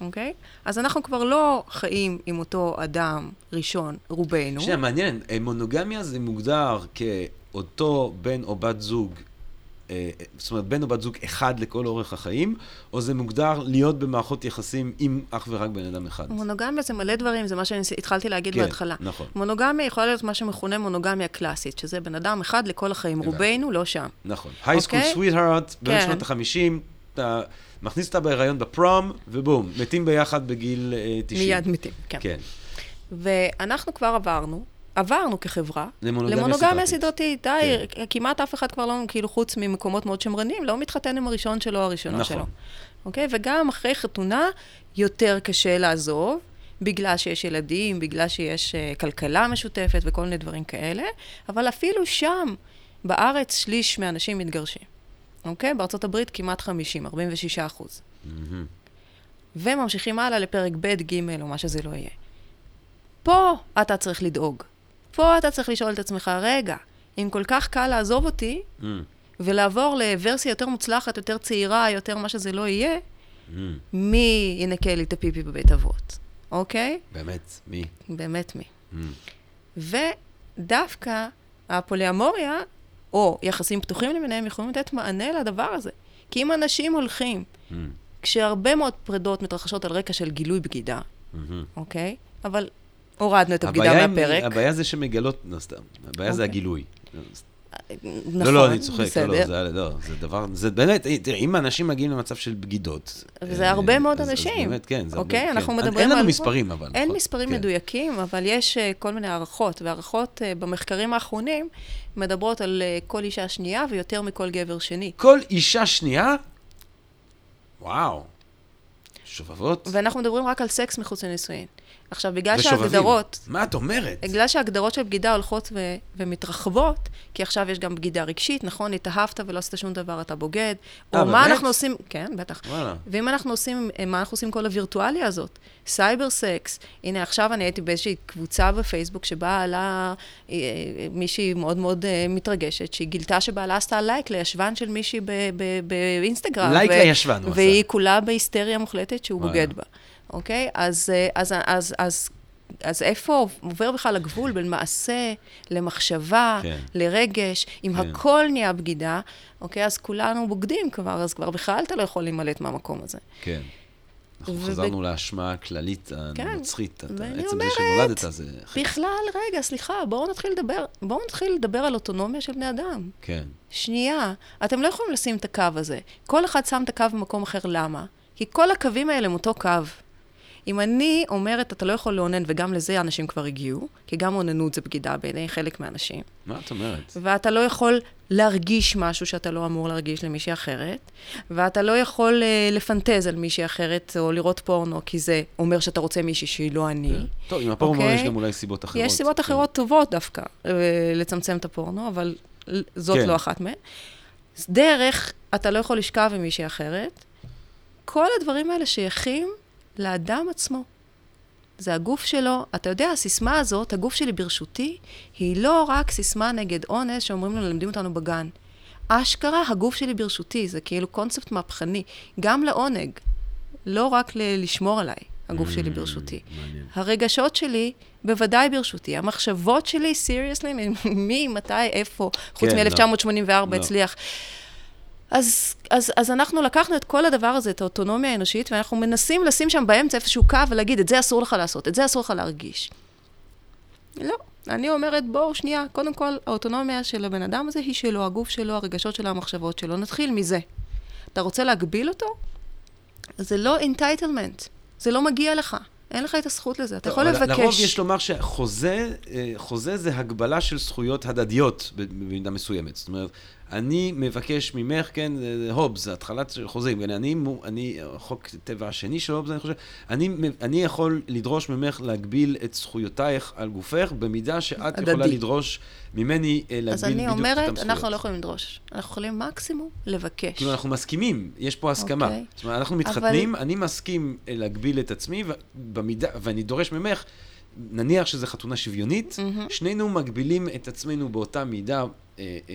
אוקיי? אז אנחנו כבר לא חיים עם אותו אדם ראשון, רובנו. שנייה, מעניין, אה, מונוגמיה זה מוגדר כאותו בן או בת זוג, אה, זאת אומרת, בן או בת זוג אחד לכל אורך החיים, או זה מוגדר להיות במערכות יחסים עם אך ורק בן אדם אחד? מונוגמיה זה מלא דברים, זה מה שהתחלתי להגיד כן, בהתחלה. נכון. מונוגמיה יכולה להיות מה שמכונה מונוגמיה קלאסית, שזה בן אדם אחד לכל החיים. רובנו לא שם. נכון. סוויטהארט, כן. בשנות החמישים, אתה מכניס אותה בהיריון בפרום, ובום, מתים ביחד בגיל אה, 90. מיד מתים, כן. כן. ואנחנו כבר עברנו, עברנו כחברה, למונוגמיה סדרתית. די, כמעט אף אחד כבר לא, כאילו, חוץ ממקומות מאוד שמרניים, לא מתחתן עם הראשון שלו או הראשונה נכון. שלו. אוקיי? וגם אחרי חתונה, יותר קשה לעזוב, בגלל שיש ילדים, בגלל שיש uh, כלכלה משותפת וכל מיני דברים כאלה, אבל אפילו שם, בארץ, שליש מהאנשים מתגרשים. אוקיי? בארצות הברית כמעט 50, 46 אחוז. מהמם. וממשיכים הלאה לפרק ב', ג', או מה שזה לא יהיה. פה אתה צריך לדאוג. פה אתה צריך לשאול את עצמך, רגע, אם כל כך קל לעזוב אותי, Mm, ולעבור לוורסיה יותר מוצלחת, יותר צעירה, יותר מה שזה לא יהיה, mm. מי ינקה לי את הפיפי בבית אבות, אוקיי? באמת, מי? באמת מי. Mm. ודווקא הפוליאמוריה, או יחסים פתוחים למיניהם, יכולים לתת מענה לדבר הזה. כי אם אנשים הולכים, Mm. כשהרבה מאוד פרידות מתרחשות על רקע של גילוי בגידה, מהמם. אוקיי? אבל הורדנו את הבגידה מהפרק. הבעיה זה שמגלות, לא סתם, הבעיה זה אוקיי. הגילוי. נכון, לא, לא, אני צוחק, לא, בסדר. לא, זה, לא, זה דבר, זה באמת, אה, תראה, אם אנשים מגיעים למצב של בגידות... וזה אה, הרבה מאוד אז- אז אנשים. באמת, כן, זה אוקיי? הרבה, אנחנו כן. מדברים אין לנו על- מספרים, אבל. אין נכון, מספרים כן. מדויקים, אבל יש אה, כל מיני הערכות, והערכות אה, במחקרים האחרונים מדברות על אה, כל אישה שנייה ויותר מכל גבר שני. כל אישה שנייה? וואו. שובבות? ואנחנו מדברים רק על סקס מחוץ לנישואין. עכשיו, בגלל ושובבים. שההגדרות... מה את אומרת? בגלל שההגדרות של בגידה הולכות ו- ומתרחבות, כי עכשיו יש גם בגידה רגשית, נכון? התאהבת ולא עשית שום דבר, אתה בוגד. אה, או מה באמת? אנחנו עושים... כן, בטח. וואלה. ואם אנחנו עושים, מה אנחנו עושים כל הווירטואליה הזאת? cyber sex. הנה, עכשיו אני הייתי באיזושהי קבוצה בפייסבוק שבה עלה אה, מישהי מאוד מאוד אה, מתרגשת, שהיא גילתה שבעלה עשתה לייק לישבן של מישהי באינסטגרם. לייק ו- לישבן הוא עשה. והיא כולה בהיסטריה מוחלטת שהוא וואלה. בוגד בה. אוקיי? אז, אה, אז, אז, אז, אז איפה עובר בכלל הגבול בין מעשה למחשבה, כן. לרגש, אם כן. הכל נהיה בגידה, אוקיי? אז כולנו בוגדים כבר, אז כבר בכלל אתה לא יכול להימלט מהמקום הזה. כן. אנחנו וב- חזרנו לאשמה הכללית כן, הנוצרית. אתה- ואני עצם זה אומרת, שנולדת זה... בכלל, רגע, סליחה, בואו נתחיל לדבר, בואו נתחיל לדבר על אוטונומיה של בני אדם. כן. שנייה, אתם לא יכולים לשים את הקו הזה. כל אחד שם את הקו במקום אחר, למה? כי כל הקווים האלה הם אותו קו. אם אני אומרת, אתה לא יכול לאונן, וגם לזה אנשים כבר הגיעו, כי גם אוננות זה בגידה בעיני חלק מהאנשים, מה את אומרת? ואתה לא יכול להרגיש משהו שאתה לא אמור להרגיש למישהי אחרת, ואתה לא יכול uh, לפנטז על מישהי אחרת, או לראות פורנו, כי זה אומר שאתה רוצה מישהי שהיא לא אני. כן. טוב, עם הפורנו אוקיי? יש גם אולי סיבות אחרות. יש סיבות כן. אחרות טובות דווקא אה, לצמצם את הפורנו, אבל זאת כן. לא אחת מהן. דרך, אתה לא יכול לשכב עם מישהי אחרת. כל הדברים האלה שייכים לאדם עצמו. זה הגוף שלו. אתה יודע, הסיסמה הזאת, הגוף שלי ברשותי, היא לא רק סיסמה נגד אונס שאומרים לנו, לומדים אותנו בגן. אשכרה, הגוף שלי ברשותי, זה כאילו קונספט מהפכני. גם לעונג, לא רק ל- לשמור עליי, הגוף שלי ברשותי. מעניין. הרגשות שלי בוודאי ברשותי. המחשבות שלי, סיריוסלי, מי, מתי, איפה, חוץ כן, מ-1984 לא. הצליח. אז, אז, אז אנחנו לקחנו את כל הדבר הזה, את האוטונומיה האנושית, ואנחנו מנסים לשים שם באמצע איזשהו קו ולהגיד, את זה אסור לך לעשות, את זה אסור לך להרגיש. לא. אני אומרת, בואו שנייה, קודם כל, האוטונומיה של הבן אדם הזה היא שלו, הגוף שלו, הרגשות שלו, המחשבות שלו. נתחיל מזה. אתה רוצה להגביל אותו? זה לא entitlement, זה לא מגיע לך. אין לך את הזכות לזה, אתה יכול אבל לבקש. לרוב יש לומר שחוזה, אה, חוזה זה הגבלה של זכויות הדדיות במידה מסוימת. זאת אומרת, אני מבקש ממך, כן, הובס, התחלת חוזים, כן, אני, אני, חוק טבע השני של הובס, אני חושב, אני, אני יכול לדרוש ממך להגביל את זכויותייך על גופך, במידה שאת הדדי. יכולה לדרוש ממני אה, להגביל בדיוק את זכויות. אז אני אומרת, אנחנו לא יכולים לדרוש, אנחנו יכולים מקסימום לבקש. כאילו, אנחנו מסכימים, יש פה הסכמה. Okay. אוקיי. זאת אומרת, אנחנו מתחתנים, אבל... אני מסכים אה, להגביל את עצמי, ובמידה, ואני דורש ממך, נניח שזו חתונה שוויונית, mm-hmm. שנינו מגבילים את עצמנו באותה מידה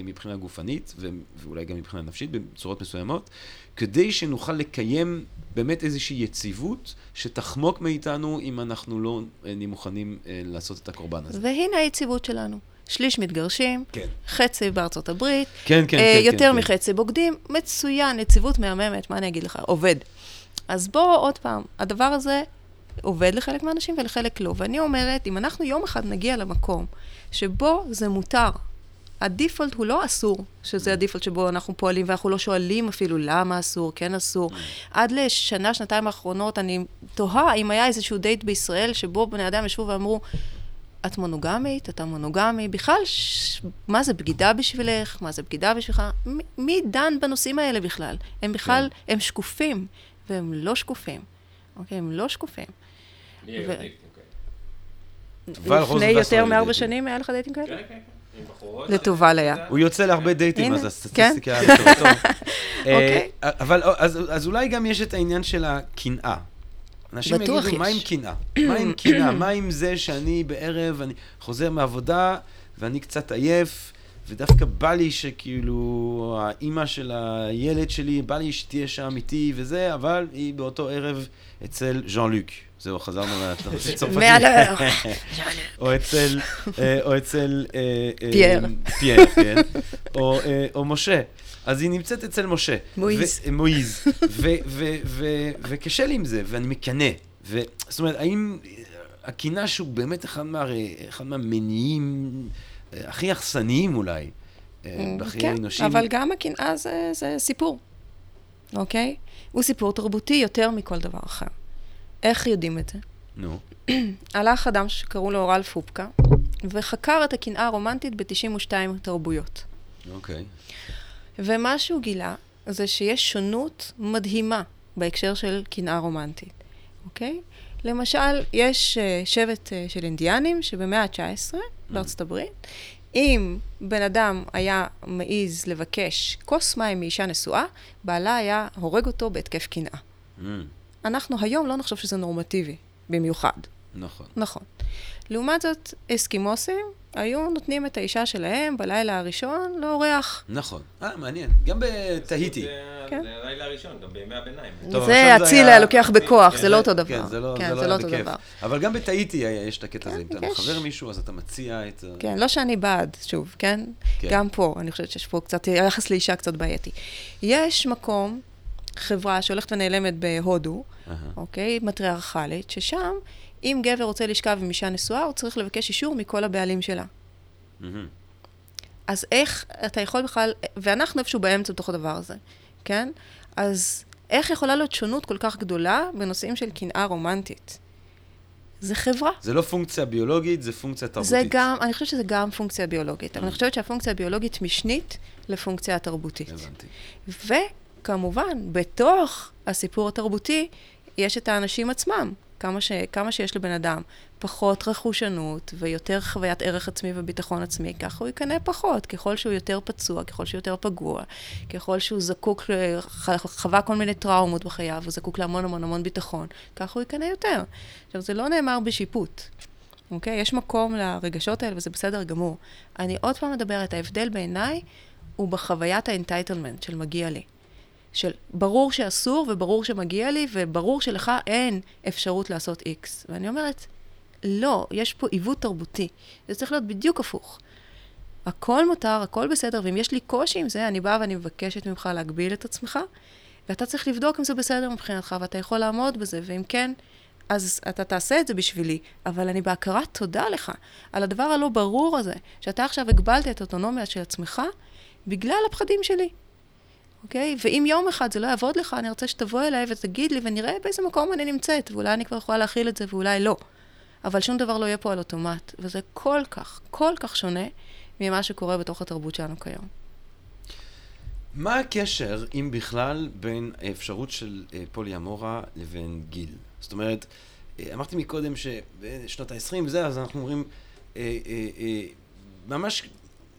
מבחינה גופנית, ואולי גם מבחינה נפשית, בצורות מסוימות, כדי שנוכל לקיים באמת איזושהי יציבות שתחמוק מאיתנו אם אנחנו לא אה, נהיה מוכנים אה, לעשות את הקורבן הזה. והנה היציבות שלנו. שליש מתגרשים, כן. חצי בארצות הברית, כן, כן, אה, כן, יותר כן, מחצי כן. בוגדים, מצוין, יציבות מהממת, מה אני אגיד לך, עובד. אז בוא עוד פעם, הדבר הזה עובד לחלק מהאנשים ולחלק לא. ואני אומרת, אם אנחנו יום אחד נגיע למקום שבו זה מותר, הדיפולט הוא לא אסור, שזה הדיפולט שבו אנחנו פועלים, ואנחנו לא שואלים אפילו למה אסור, כן אסור. עד לשנה, שנתיים האחרונות, אני תוהה אם היה איזשהו דייט בישראל שבו בני אדם ישבו ואמרו, את מונוגמית, אתה מונוגמי, בכלל, ש... מה זה בגידה בשבילך, מה זה בגידה בשבילך, מ... מי דן בנושאים האלה בכלל? הם בכלל, כן. הם שקופים, והם לא שקופים, אוקיי? הם לא שקופים. ו... לפני יותר מארבע שנים היה לך דייטים כאלה? כן, כן, כן. לטובה ליה. הוא יוצא להרבה דייטים, אז הסטטיסטיקה כן? טוב. אוקיי. אה, אבל אז אולי גם יש את העניין של הקנאה. אנשים יגידו, מה עם קנאה? מה עם קנאה? מה עם זה שאני בערב, אני חוזר מעבודה, ואני קצת עייף, ודווקא בא לי שכאילו, האימא של הילד שלי, בא לי שתהיה שם איתי וזה, אבל היא באותו ערב אצל ז'אן לוק. זהו, חזרנו מהצרפתית. או אצל, אה, או אצל... אה, אה, פייר. פייר, כן. או משה. אז היא נמצאת אצל משה. מועיז. מועיז. וקשה לי עם זה, ואני מקנא. זאת אומרת, האם הקינה שהוא באמת אחד, מה, אחד מהמניעים הכי אכסניים אולי, בחיי כן, האנושים. אבל גם הקנאה זה, זה סיפור, אוקיי? הוא סיפור תרבותי יותר מכל דבר אחר. איך יודעים את זה? נו. הלך אדם שקראו לו אורל פופקה, וחקר את הקנאה הרומנטית ב-92 תרבויות. אוקיי. ומה שהוא גילה זה שיש שונות מדהימה בהקשר של קנאה רומנטית, אוקיי? למשל, יש uh, שבט uh, של אינדיאנים שבמאה ה-19 mm. בארצות הברית, אם בן אדם היה מעז לבקש כוס מים מאישה נשואה, בעלה היה הורג אותו בהתקף קנאה. Mm. אנחנו היום לא נחשוב שזה נורמטיבי, במיוחד. נכון. נכון. לעומת זאת, אסקימוסים היו נותנים את האישה שלהם בלילה הראשון לאורח. נכון. אה, מעניין. גם בתהיטי. כן. זה הלילה הראשון, גם בימי הביניים. זה אציל היה לוקח בכוח, זה לא אותו דבר. כן, זה לא, כן, לא, לא אותו דבר. אבל גם בתהיטי יש את הקטע הזה. אם אתה מחבר מישהו, אז אתה מציע את... כן, לא שאני בעד, שוב, כן? גם פה, אני חושבת שיש פה קצת, היחס לאישה קצת בעייתי. יש מקום חברה שהולכת ונעלמת בהודו. אוקיי? מטריארכלית, ששם, אם גבר רוצה לשכב עם אישה נשואה, הוא צריך לבקש אישור מכל הבעלים שלה. Uh-huh. אז איך אתה יכול בכלל, ואנחנו איפשהו באמצע בתוך הדבר הזה, כן? אז איך יכולה להיות שונות כל כך גדולה בנושאים של קנאה רומנטית? זה חברה. זה לא פונקציה ביולוגית, זה פונקציה תרבותית. זה גם, אני חושבת שזה גם פונקציה ביולוגית, אבל אני חושבת שהפונקציה הביולוגית משנית לפונקציה התרבותית. הבנתי. כמובן, בתוך הסיפור התרבותי, יש את האנשים עצמם. כמה, ש, כמה שיש לבן אדם פחות רכושנות ויותר חוויית ערך עצמי וביטחון עצמי, ככה הוא יקנא פחות. ככל שהוא יותר פצוע, ככל שהוא יותר פגוע, ככל שהוא זקוק, חווה כל מיני טראומות בחייו, הוא זקוק להמון המון המון ביטחון, ככה הוא יקנא יותר. עכשיו, זה לא נאמר בשיפוט, אוקיי? יש מקום לרגשות האלה וזה בסדר גמור. אני עוד פעם מדברת, ההבדל בעיניי הוא בחוויית האנטייטלמנט של מגיע לי. של ברור שאסור וברור שמגיע לי, וברור שלך אין אפשרות לעשות איקס. ואני אומרת, לא, יש פה עיוות תרבותי. זה צריך להיות בדיוק הפוך. הכל מותר, הכל בסדר, ואם יש לי קושי עם זה, אני באה ואני מבקשת ממך להגביל את עצמך, ואתה צריך לבדוק אם זה בסדר מבחינתך, ואתה יכול לעמוד בזה, ואם כן, אז אתה תעשה את זה בשבילי, אבל אני בהכרת תודה לך על הדבר הלא ברור הזה, שאתה עכשיו הגבלת את האוטונומיה של עצמך בגלל הפחדים שלי. אוקיי? ואם יום אחד זה לא יעבוד לך, אני רוצה שתבוא אליי ותגיד לי, ונראה באיזה מקום אני נמצאת, ואולי אני כבר יכולה להכיל את זה ואולי לא. אבל שום דבר לא יהיה פה על אוטומט, וזה כל כך, כל כך שונה ממה שקורה בתוך התרבות שלנו כיום. מה הקשר, אם בכלל, בין האפשרות של אה, פוליאמורה לבין גיל? זאת אומרת, אה, אמרתי מקודם שבשנות ה-20 וזה, אז אנחנו אומרים, אה, ממש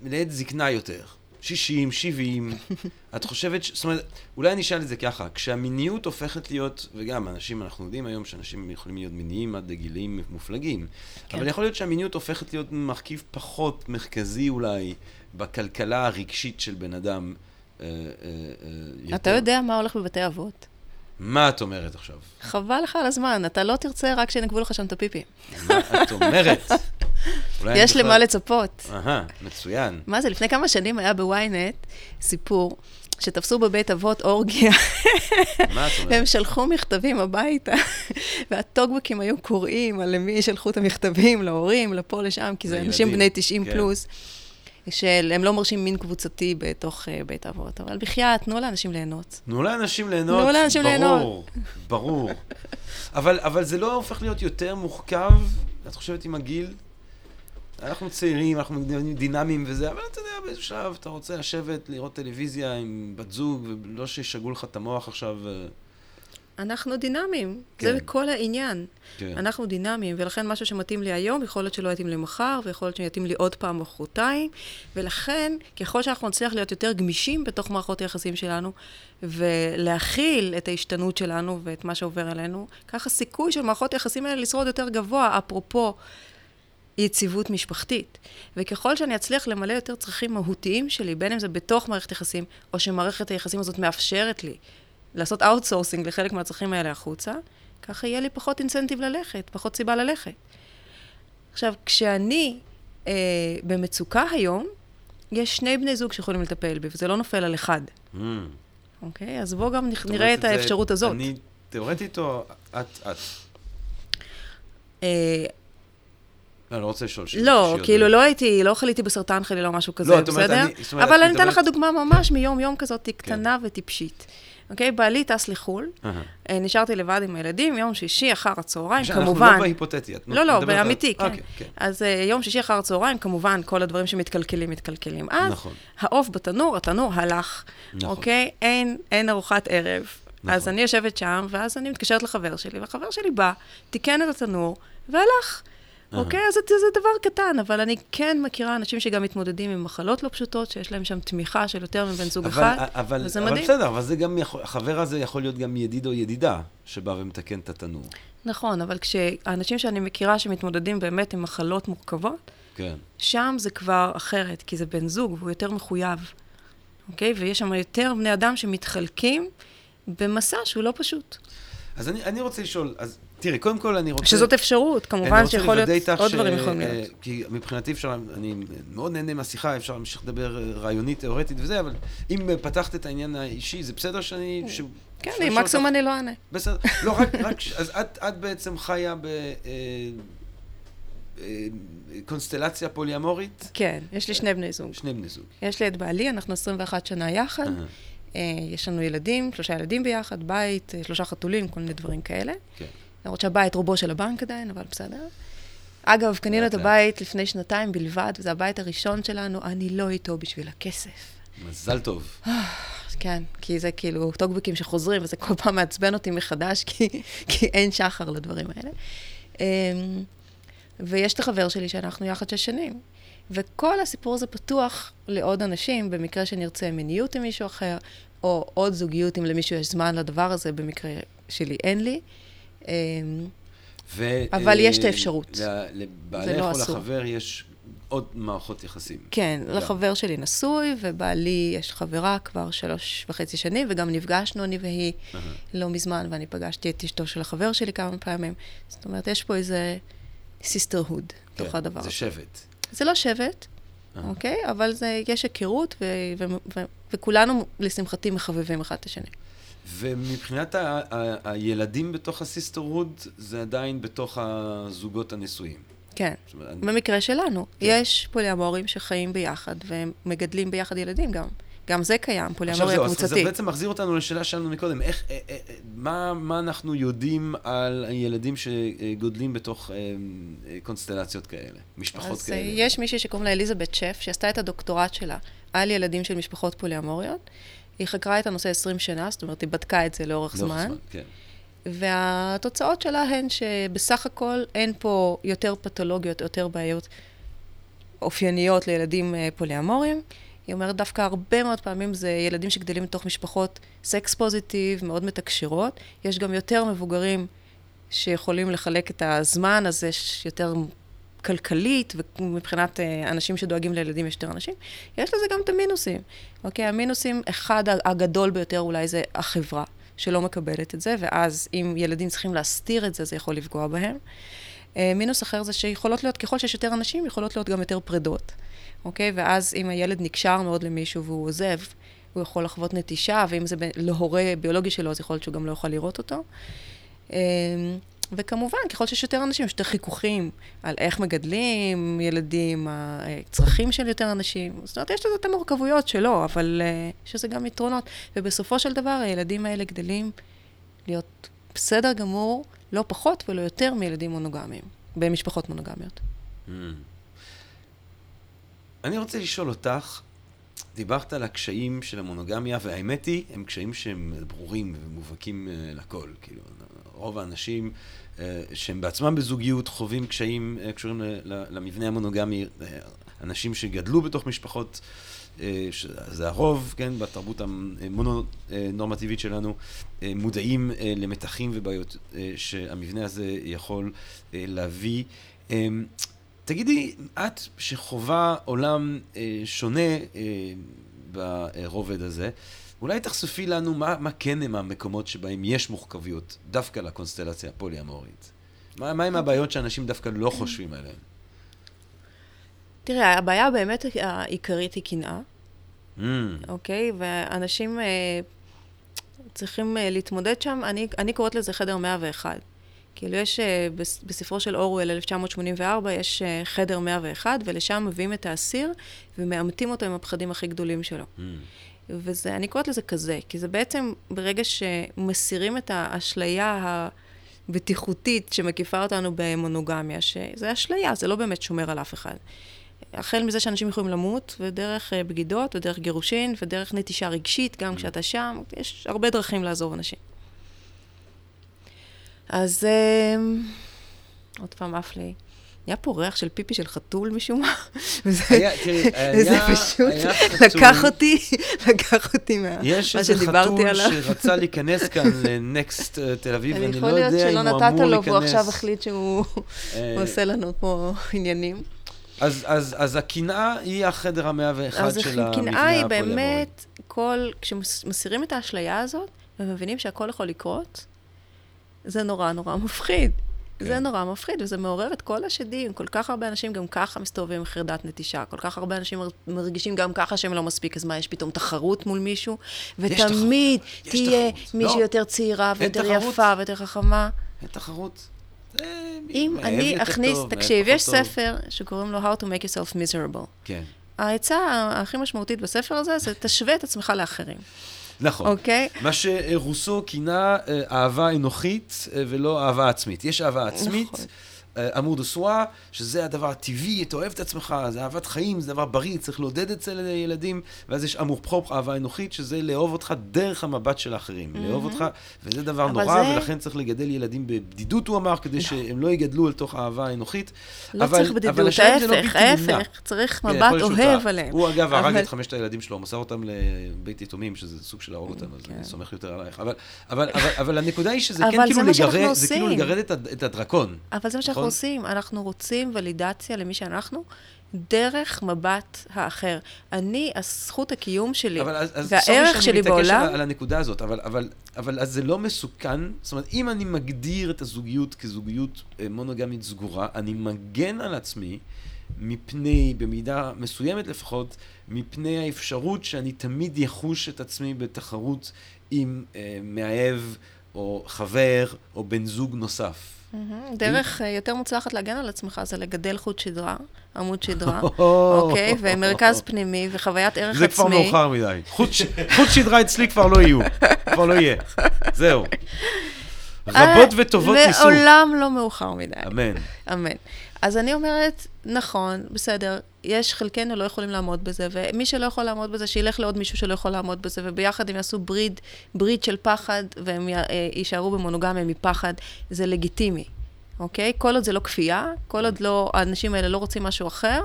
לעת זקנה יותר. 60, 70, את חושבת, ש... זאת אומרת, אולי אני אשאל את זה ככה, כשהמיניות הופכת להיות, וגם אנשים, אנחנו יודעים היום שאנשים יכולים להיות מיניים עד לגילים מופלגים, כן. אבל יכול להיות שהמיניות הופכת להיות מרכיב פחות מרכזי אולי בכלכלה הרגשית של בן אדם. אה, אה, אה, אתה יודע מה הולך בבתי אבות? מה את אומרת עכשיו? חבל לך על הזמן, אתה לא תרצה רק שינקבו לך שם את הפיפי. מה את אומרת? יש למה לצפות. אהה, מצוין. מה זה, לפני כמה שנים היה בוויינט סיפור שתפסו בבית אבות אורגיה. מה את אומרת? והם שלחו מכתבים הביתה, והטוקבקים היו קוראים על למי שלחו את המכתבים, להורים, לפה, לשם, כי זה אנשים בני 90 כן. פלוס. שהם לא מרשים מין קבוצתי בתוך uh, בית אבות, אבל בחייאת, תנו לאנשים ליהנות. תנו לאנשים ליהנות, תנו לאנשים ברור, ליהנות. ברור. אבל, אבל זה לא הופך להיות יותר מורכב, את חושבת, עם הגיל? אנחנו צעירים, אנחנו דינמיים וזה, אבל אתה יודע, באיזשהו שלב אתה רוצה לשבת, לראות טלוויזיה עם בת זוג, ולא שישגעו לך את המוח עכשיו. אה, אנחנו דינמיים, כן. זה כל העניין. כן. אנחנו דינמיים, ולכן משהו שמתאים לי היום, יכול להיות שלא יתאים לי מחר, ויכול להיות שיתאים לי עוד פעם מחרתיים, ולכן, ככל שאנחנו נצליח להיות יותר גמישים בתוך מערכות היחסים שלנו, ולהכיל את ההשתנות שלנו ואת מה שעובר עלינו, ככה סיכוי של מערכות היחסים האלה לשרוד יותר גבוה, אפרופו יציבות משפחתית. וככל שאני אצליח למלא יותר צרכים מהותיים שלי, בין אם זה בתוך מערכת יחסים, או שמערכת היחסים הזאת מאפשרת לי לעשות outsourcing לחלק מהצרכים האלה החוצה, ככה יהיה לי פחות incentive ללכת, פחות סיבה ללכת. עכשיו, כשאני אה, במצוקה היום, יש שני בני זוג שיכולים לטפל בי, וזה לא נופל על אחד. Mm. אוקיי? אז בואו גם נראה את האפשרות זה, הזאת. אני תיאורטית או את, את? אה, לא, אני לא רוצה לשאול שאלות. לא, כאילו לא הייתי, לא חליתי בסרטן חלילה או משהו כזה, בסדר? אבל אני אתן לך דוגמה ממש מיום-יום כזאת, קטנה כן. וטיפשית. אוקיי? בעלי טס לחו"ל, uh-huh. נשארתי לבד עם הילדים, יום שישי אחר הצהריים, כמובן... אנחנו לא בהיפותטי, את לא, לא, באמיתי, כן. אוקיי, okay. אז uh, יום שישי אחר הצהריים, כמובן, כל הדברים שמתקלקלים, מתקלקלים. אז נכון. העוף בתנור, התנור הלך, נכון. אוקיי? אין, אין ארוחת ערב. נכון. אז אני יושבת שם, ואז אני מתקשרת לחבר שלי, והחבר שלי בא, תיקן את התנור, והלך. אוקיי? אז זה, זה דבר קטן, אבל אני כן מכירה אנשים שגם מתמודדים עם מחלות לא פשוטות, שיש להם שם תמיכה של יותר מבן זוג אבל, אחד, אבל, וזה אבל מדהים. בסדר, אבל זה גם יכול, החבר הזה יכול להיות גם ידיד או ידידה שבא ומתקן את התנור. נכון, אבל כשאנשים שאני מכירה שמתמודדים באמת עם מחלות מורכבות, כן. שם זה כבר אחרת, כי זה בן זוג והוא יותר מחויב, אוקיי? ויש שם יותר בני אדם שמתחלקים במסע שהוא לא פשוט. אז אני, אני רוצה לשאול, אז תראי, קודם כל אני רוצה... שזאת אפשרות, כמובן שיכול להיות עוד דברים יכולים להיות. כי מבחינתי אפשר, אני מאוד נהנה מהשיחה, אפשר להמשיך לדבר רעיונית, תיאורטית וזה, אבל אם פתחת את העניין האישי, זה בסדר שאני... כן, אם מקסימום אני לא אענה. בסדר. לא, רק, אז את בעצם חיה ב... אה, אה, קונסטלציה פוליאמורית? כן, יש לי שני בני זוג. שני בני זוג. יש לי את בעלי, אנחנו 21 שנה יחד. יש לנו ילדים, שלושה ילדים ביחד, בית, שלושה חתולים, כל מיני דברים כאלה. כן. למרות שהבית רובו של הבנק עדיין, אבל בסדר. אגב, קנינו את הבית לפני שנתיים בלבד, וזה הבית הראשון שלנו, אני לא איתו בשביל הכסף. מזל טוב. כן, כי זה כאילו טוקבקים שחוזרים, וזה כל פעם מעצבן אותי מחדש, כי, כי אין שחר לדברים האלה. אמ, ויש את החבר שלי שאנחנו יחד שש שנים. וכל הסיפור הזה פתוח לעוד אנשים, במקרה שנרצה מיניות עם מישהו אחר, או עוד זוגיות אם למישהו יש זמן לדבר הזה, במקרה שלי אין לי. אמ, ו, אבל יש את האפשרות. לבעלך לא או לחבר יש עוד מערכות יחסים. כן, גם. לחבר שלי נשוי, ובעלי יש חברה כבר שלוש וחצי שנים, וגם נפגשנו, אני והיא, uh-huh. לא מזמן, ואני פגשתי את אשתו של החבר שלי כמה פעמים. זאת אומרת, יש פה איזה sisterhood כן, תוך הדבר. זה שבט. זה לא שבט, uh-huh. אוקיי? אבל זה, יש היכרות, ו- ו- ו- וכולנו, לשמחתי, מחבבים אחד את השני. ומבחינת ה- ה- הילדים בתוך הסיסטרהוד, זה עדיין בתוך הזוגות הנשואים. כן, אומרת, במקרה שלנו. כן. יש פוליאמורים שחיים ביחד ומגדלים ביחד ילדים גם. גם זה קיים, פוליאמוריה קבוצתית. עכשיו זה בעצם מחזיר אותנו לשאלה שלנו מקודם, איך, אה, אה, אה, מה, מה אנחנו יודעים על הילדים שגודלים בתוך קונסטלציות כאלה, משפחות אז כאלה? אז יש מישהי שקוראים לה אליזבת שף, שעשתה את הדוקטורט שלה על ילדים של משפחות פוליאמוריות, היא חקרה את הנושא 20 שנה, זאת אומרת, היא בדקה את זה לאורך לאורך זמן. זמן, כן. והתוצאות שלה הן שבסך הכל אין פה יותר פתולוגיות, יותר בעיות אופייניות לילדים אה, פוליאמוריים. היא אומרת דווקא הרבה מאוד פעמים זה ילדים שגדלים בתוך משפחות סקס פוזיטיב, מאוד מתקשרות. יש גם יותר מבוגרים שיכולים לחלק את הזמן הזה ש- יותר כלכלית, ומבחינת אה, אנשים שדואגים לילדים יש יותר אנשים. יש לזה גם את המינוסים. אוקיי, המינוסים, אחד הגדול ביותר אולי זה החברה. שלא מקבלת את זה, ואז אם ילדים צריכים להסתיר את זה, זה יכול לפגוע בהם. אה, מינוס אחר זה שיכולות להיות, ככל שיש יותר אנשים, יכולות להיות גם יותר פרידות, אוקיי? ואז אם הילד נקשר מאוד למישהו והוא עוזב, הוא יכול לחוות נטישה, ואם זה להורה ביולוגי שלו, אז יכול להיות שהוא גם לא יוכל לראות אותו. אה, וכמובן, ככל שיש יותר אנשים, יש יותר חיכוכים על איך מגדלים ילדים, הצרכים של יותר אנשים. זאת אומרת, יש לזה את המורכבויות שלו, אבל אה, יש לזה גם יתרונות. ובסופו של דבר, הילדים האלה גדלים להיות בסדר גמור, לא פחות ולא יותר מילדים מונוגמיים, במשפחות מונוגמיות. Mm. אני רוצה לשאול אותך, דיברת על הקשיים של המונוגמיה, והאמת היא, הם קשיים שהם ברורים ומובהקים אה, לכל. כאילו, רוב האנשים אה, שהם בעצמם בזוגיות חווים קשיים אה, קשורים למבנה המונוגמי, אה, אנשים שגדלו בתוך משפחות, שזה הרוב, כן, בתרבות המונו-נורמטיבית שלנו, מודעים למתחים ובעיות שהמבנה הזה יכול להביא. תגידי, את שחווה עולם שונה ברובד הזה, אולי תחשפי לנו מה, מה כן הם המקומות שבהם יש מורכבויות, דווקא לקונסטלציה הפולי-אמורית. מה, מה הם הבעיות שאנשים דווקא לא חושבים עליהן? תראה, הבעיה באמת העיקרית היא קנאה, Mm, אוקיי? ואנשים אה, צריכים אה, להתמודד שם, אני, אני קוראת לזה חדר 101. כאילו יש, אה, בס- בספרו של אורוול, 1984, יש אה, חדר 101, ולשם מביאים את האסיר ומאמתים אותו עם הפחדים הכי גדולים שלו. mm, וזה, אני קוראת לזה כזה, כי זה בעצם ברגע שמסירים את האשליה הבטיחותית שמקיפה אותנו במונוגמיה, שזה אשליה, זה לא באמת שומר על אף אחד. החל מזה שאנשים יכולים למות, ודרך אה, בגידות, ודרך גירושין, ודרך נטישה רגשית, גם כשאתה שם, יש הרבה דרכים לעזוב אנשים. אז אה, עוד פעם עף לי. נהיה פה ריח של פיפי של חתול משום מה. וזה- היה, תראי, וזה היה- פשוט היה חתול- לקח אותי, לקח אותי מה יש מה איזה שדיברתי חתול עליו. שרצה להיכנס כאן לנקסט אה, תל אביב, ואני יכול לא להיות יודע אם שלא הוא אמור נתת להיכנס. לו, והוא עכשיו החליט שהוא אה, הוא עושה לנו פה עניינים. אז, אז, אז הקנאה היא החדר המאה ואחד אז של המבנה הקנאה היא הפוליאמורי. באמת, כל, כשמסירים את האשליה הזאת, ומבינים שהכל יכול לקרות, זה נורא נורא מפחיד. כן. זה נורא מפחיד, וזה מעורר את כל השדים. כל כך הרבה אנשים גם ככה מסתובבים עם חרדת נטישה. כל כך הרבה אנשים מר- מרגישים גם ככה שהם לא מספיק, אז מה, יש פתאום תחרות מול מישהו? ותמיד יש תהיה. מישהי לא. יותר צעירה ויותר. יפה ויותר חכמה. אין תחרות. אם אני אכניס, טוב, תקשיב, יש טוב. ספר שקוראים לו How to make yourself miserable. כן. העצה הכי משמעותית בספר הזה זה תשווה את עצמך לאחרים, נכון. אוקיי? מה שרוסו כינה אה, אהבה אנוכית אה, ולא אהבה עצמית. יש אהבה עצמית, נכון. אה, amour de soi, שזה הדבר הטבעי, אתה אוהב את עצמך, זה אהבת חיים, זה דבר בריא, צריך לעודד אצל ילדים, ואז יש amour propre, אהבה אנוכית, שזה לאהוב אותך דרך המבט של האחרים. לאהוב אותך, וזה דבר אבל נורא, זה- ולכן צריך לגדל ילדים בבדידות, הוא אמר, כדי שהם לא יגדלו אל תוך האהבה האנוכית. לא אבל- צריך אבל בדידות, אם זה לא ההפך. ההפך, צריך כן, מבט אוהב. עליהם. הוא אגב הרג אבל- את חמשת הילדים שלו, מסר אותם לבית יתומים, שזה סוג של להרוג אותם, אז כן. אני סומך יותר עלייך. אבל- אבל אבל- אבל הנקודה היא שזה אבל כן זה כאילו לגרד, זה כאילו את את הדרקון. אבל זה מה שאנחנו נכון? עושים, אנחנו רוצים ולידציה למי שאנחנו, דרך מבט האחר. אני, הזכות הקיום שלי, אבל אז, אז והערך סורי שלי שאני מתעקש בעולם, על, על הנקודה הזאת, אבל, אבל, אבל אז זה לא מסוכן, זאת אומרת, אם אני מגדיר את הזוגיות כזוגיות אה, מונוגמית סגורה, אני מגן על עצמי מפני, במידה מסוימת לפחות, מפני האפשרות שאני תמיד יחוש את עצמי בתחרות עם אה, מאהב, או חבר, או בן זוג נוסף. דרך אה, יותר מוצלחת להגן על עצמך זה לגדל חוט שדרה, עמוד שדרה, אוקיי? ומרכז פנימי וחוויית ערך זה עצמי. כבר מאוחר מדי. חוט, שדרה אצלי כבר לא יהיו, כבר לא יהיה. זהו. רבות וטובות ניסו. לעולם לא מאוחר מדי. אמן. אמן. אז אני אומרת, נכון, בסדר, יש חלקנו לא יכולים לעמוד בזה, ומי שלא יכול לעמוד בזה, שילך לעוד מישהו שלא יכול לעמוד בזה, וביחד הם יעשו ברית, ברית של פחד, והם אה, יישארו במונוגמיה מפחד, זה לגיטימי, אוקיי? כל עוד זה לא כפייה, כל עוד לא, האנשים האלה לא רוצים משהו אחר,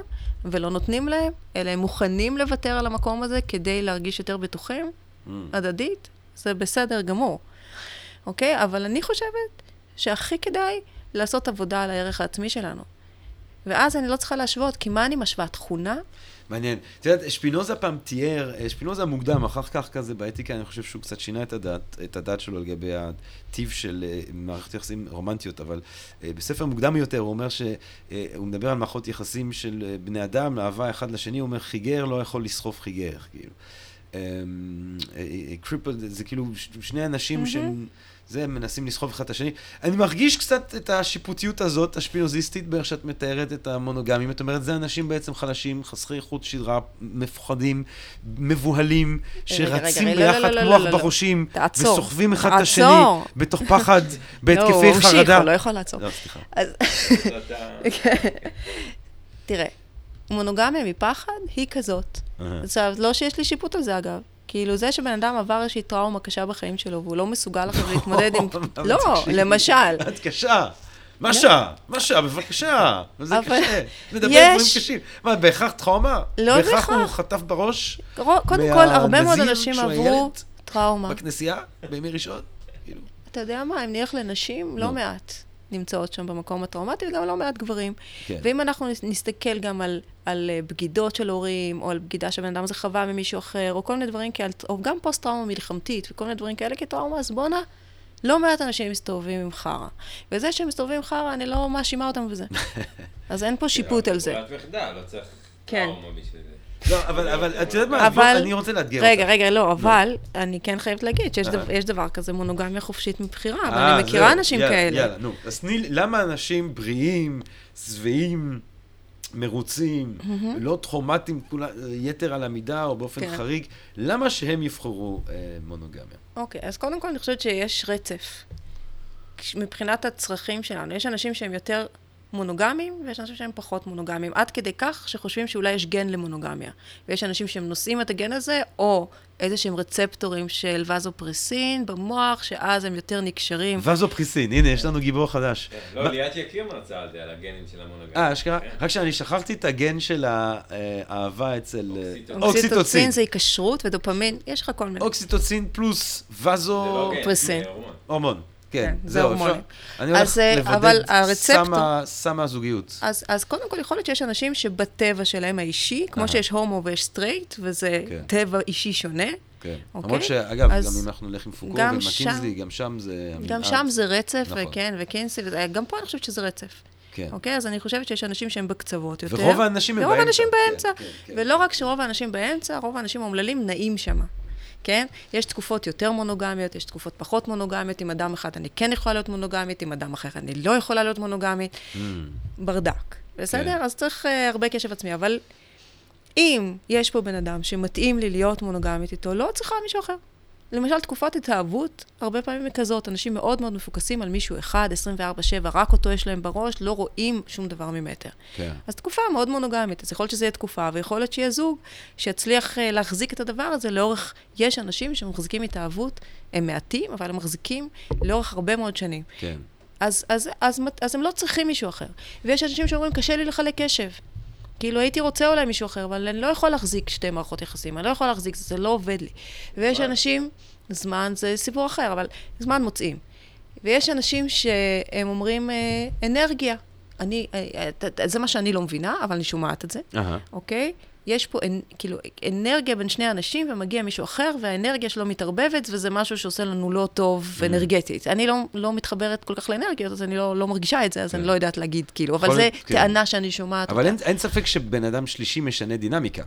ולא נותנים להם, אלא הם מוכנים לוותר על המקום הזה כדי להרגיש יותר בטוחים, Mm. הדדית, זה בסדר גמור, אוקיי? אבל אני חושבת שהכי כדאי לעשות עבודה על הערך העצמי שלנו. ואז אני לא צריכה להשוות, כי מה אני משווה? תכונה? מעניין. את יודעת, שפינוזה פעם תיאר, אה, שפינוזה מוקדם, אחר כך כזה באתיקה, אני חושב שהוא קצת שינה את הדת, את הדת שלו לגבי הטיב של אה, מערכת יחסים רומנטיות, אבל אה, בספר מוקדם יותר הוא אומר שהוא מדבר על מערכות יחסים של בני אדם, אהבה אחד לשני, הוא אומר, חיגר לא יכול לסחוב חיגר, כאילו. קריפל, זה כאילו שני אנשים שהם... זה, מנסים לסחוב אחד את השני. אני מרגיש קצת את השיפוטיות הזאת, השפינוזיסטית, באיך שאת מתארת את המונוגמים. את אומרת, זה אנשים בעצם חלשים, חסרי חוט שדרה, מפוחדים, מבוהלים, שרצים רגע, לא, ביחד לא, לא, כמו לא, לא, עכברושים. וסוחבים אחד את השני. בתוך פחד, לא, בהתקפי הוא המשיך, חרדה. הוא לא יכול לעצור. לא, סליחה. תראה, מונוגמיה מפחד היא כזאת. עכשיו, לא שיש לי שיפוט על זה אגב. כאילו, זה שבן אדם עבר איזושהי טראומה קשה בחיים שלו, והוא לא מסוגל עכשיו להתמודד עם... לא, למשל. את קשה. משה, משה, בבקשה. זה קשה. נדבר דברים קשים. מה, בהכרח טראומה? לא בהכרח הוא בהכרח. חטף בראש קודם כל, הרבה מאוד אנשים עברו? טראומה. בכנסייה? בימי ראשון? כאילו. אתה יודע מה, אם נלך לנשים, לא נו. מעט נמצאות שם במקום הטראומטי, וגם לא מעט גברים. כן. ואם אנחנו נס- נסתכל גם על, על אה, בגידות של הורים, או על בגידה שבן אדם הזה חווה ממישהו אחר, או כל מיני דברים כאלה, או גם פוסט-טראומה מלחמתית, וכל מיני דברים כאלה כטראומה, אז בואנה, לא מעט אנשים מסתובבים עם חרא. וזה שהם מסתובבים עם חרא, אני לא מאשימה אותם בזה. אז אין פה שיפוט על זה. פעולת מחדל, לא צריך כן. טראומה בשביל זה. לא, אבל, אבל את יודעת מה, אבל... אני רוצה לאתגר אותך. רגע, רגע, לא, אבל אני כן חייבת להגיד שיש. דבר, כזה מונוגמיה חופשית מבחירה, אה, ואני מכירה זהו, אנשים כאלה. יאללה, נו. אז תני למה אנשים בריאים, שבעים, מרוצים, לא טראומטיים יתר על המידה או באופן כן. חריג, למה שהם יבחרו אה, מונוגמיה? אוקיי, אז קודם כל אני חושבת שיש רצף. מבחינת הצרכים שלנו, יש אנשים שהם יותר מונוגמיים, ויש אנשים שהם פחות מונוגמיים, עד כדי כך שחושבים שאולי יש גן למונוגמיה. ויש אנשים שהם נושאים את הגן הזה, או איזה שהם רצפטורים של וזופרסין במוח, שאז הם יותר נקשרים. וזופריסין, הנה, יש לנו גיבור חדש. לא, מה- ליאת יקיר מצא על זה, על הגנים של המונוגמיה. אה, אשכרה? כן. רק שאני שכחתי את הגן של האהבה אצל... אה, אוקסיטוצין. אוקסיטוצין זה היקשרות ודופמין, יש לך כל מיני. אוקסיטוצין פלוס. לא גן, פרסין. זה הורמון. כן, כן, זה הורמונים. אני הולך אז, אה, הרצפטור- סם הזוגיות. אז, אז קודם כל, יכול להיות שיש אנשים שבטבע שלהם האישי, כמו. שיש הומו ויש סטרייט, וזה כן. טבע אישי שונה, כן. אוקיי? למרות שאגב, אז גם אם אנחנו נלך עם פוקו גם ומקינזי, שם- גם שם זה... גם. שם זה רצף, נכון. וכן, וקינסי, וזה- גם פה אני חושבת שזה רצף. כן. אוקיי? אז אני חושבת שיש אנשים שהם בקצוות יותר. ורוב האנשים הם ורוב באמצע. האנשים כן, באמצע. כן, כן. ולא רק שרוב האנשים באמצע, רוב האנשים האומללים נעים שם. כן? יש תקופות יותר מונוגמיות, יש תקופות פחות מונוגמיות. עם אדם אחד אני כן יכולה להיות מונוגמית, עם אדם אחר אני לא יכולה להיות מונוגמית. Mm, ברדק. בסדר? כן. אז צריך uh, הרבה קשב עצמי. אבל אם יש פה בן אדם שמתאים לי להיות מונוגמית איתו, לא צריכה מישהו אחר. למשל, תקופת התאהבות, הרבה פעמים היא כזאת, אנשים מאוד מאוד מפוקסים על מישהו אחד, 24-7, רק אותו יש להם בראש, לא רואים שום דבר ממטר. כן. אז תקופה מאוד מונוגמית, אז יכול להיות שזה יהיה תקופה, ויכול להיות שיהיה זוג שיצליח uh, להחזיק את הדבר הזה לאורך... יש אנשים שמחזיקים התאהבות, הם מעטים, אבל הם מחזיקים לאורך הרבה מאוד שנים. כן. אז, אז, אז, אז, אז הם לא צריכים מישהו אחר. ויש אנשים שאומרים, קשה לי לחלק קשב. כאילו, הייתי רוצה אולי מישהו אחר, אבל אני לא יכול להחזיק שתי מערכות יחסים, אני לא יכול להחזיק, זה לא עובד לי. ויש. אנשים, זמן זה סיפור אחר, אבל זמן מוצאים. ויש אנשים שהם אומרים, אה, אנרגיה. אני, אה, אה, זה מה שאני לא מבינה, אבל אני שומעת את זה. אוקיי? יש פה אנ, כאילו אנרגיה בין שני אנשים, ומגיע מישהו אחר, והאנרגיה שלו מתערבבת, וזה משהו שעושה לנו לא טוב Mm. אנרגטית. אני לא, לא מתחברת כל כך לאנרגיות, אז אני לא, לא מרגישה את זה, אז כן. אני לא יודעת להגיד, כאילו, אבל להיות, כן. טענה שאני שומעת אבל. אין, אין ספק שבן אדם שלישי משנה דינמיקה.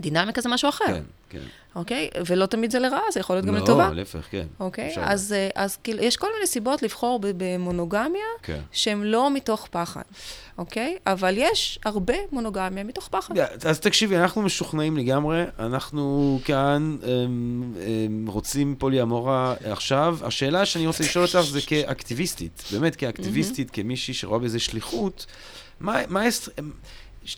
דינמיקה זה משהו אחר, כן, כן. אוקיי? ולא תמיד זה לרעה, זה יכול להיות גם לטובה. לא, להפך, כן. אוקיי? אפשר אז, אה, אז כאילו, יש כל מיני סיבות לבחור במונוגמיה, כן. שהן לא מתוך פחד, אוקיי? אבל יש הרבה מונוגמיה מתוך פחד. אז תקשיבי, אנחנו משוכנעים לגמרי, אנחנו כאן אמ, אמ, רוצים פוליאמורה עכשיו. השאלה שאני רוצה לשאול אותך זה כאקטיביסטית, באמת כאקטיביסטית, כמישהי שרואה בזה שליחות, מה, מה אסט... אמ,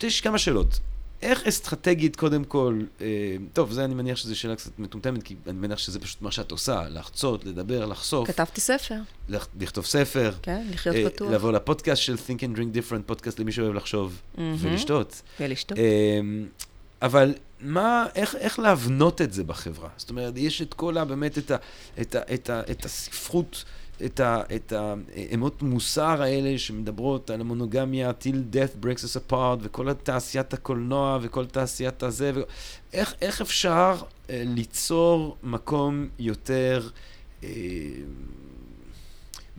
יש כמה שאלות. איך אסטרטגית, קודם כל, אה, טוב, זה אני מניח שזו שאלה קצת מטומטמת, כי אני מניח שזה פשוט מה שאת עושה, לחצות, לדבר, לחשוף, כתבתי ספר, לכ- לכתוב ספר, כן? לחיות אה, פתוח. לבוא לפודקאסט של Think and Drink Different, פודקאסט למי שאוהב לחשוב מהמם. ולשתות. ולשתות. אמ, אבל מה, איך, איך להבנות את זה בחברה? זאת אומרת, יש את כל ה... באמת את, ה, את, ה, את, ה, את הספרות, את, ה, את האמות מוסר האלה שמדברות על המונוגמיה, till death breaks us apart, וכל תעשיית הקולנוע וכל תעשיית הזה. ו... איך, איך אפשר אה, ליצור מקום יותר... אה,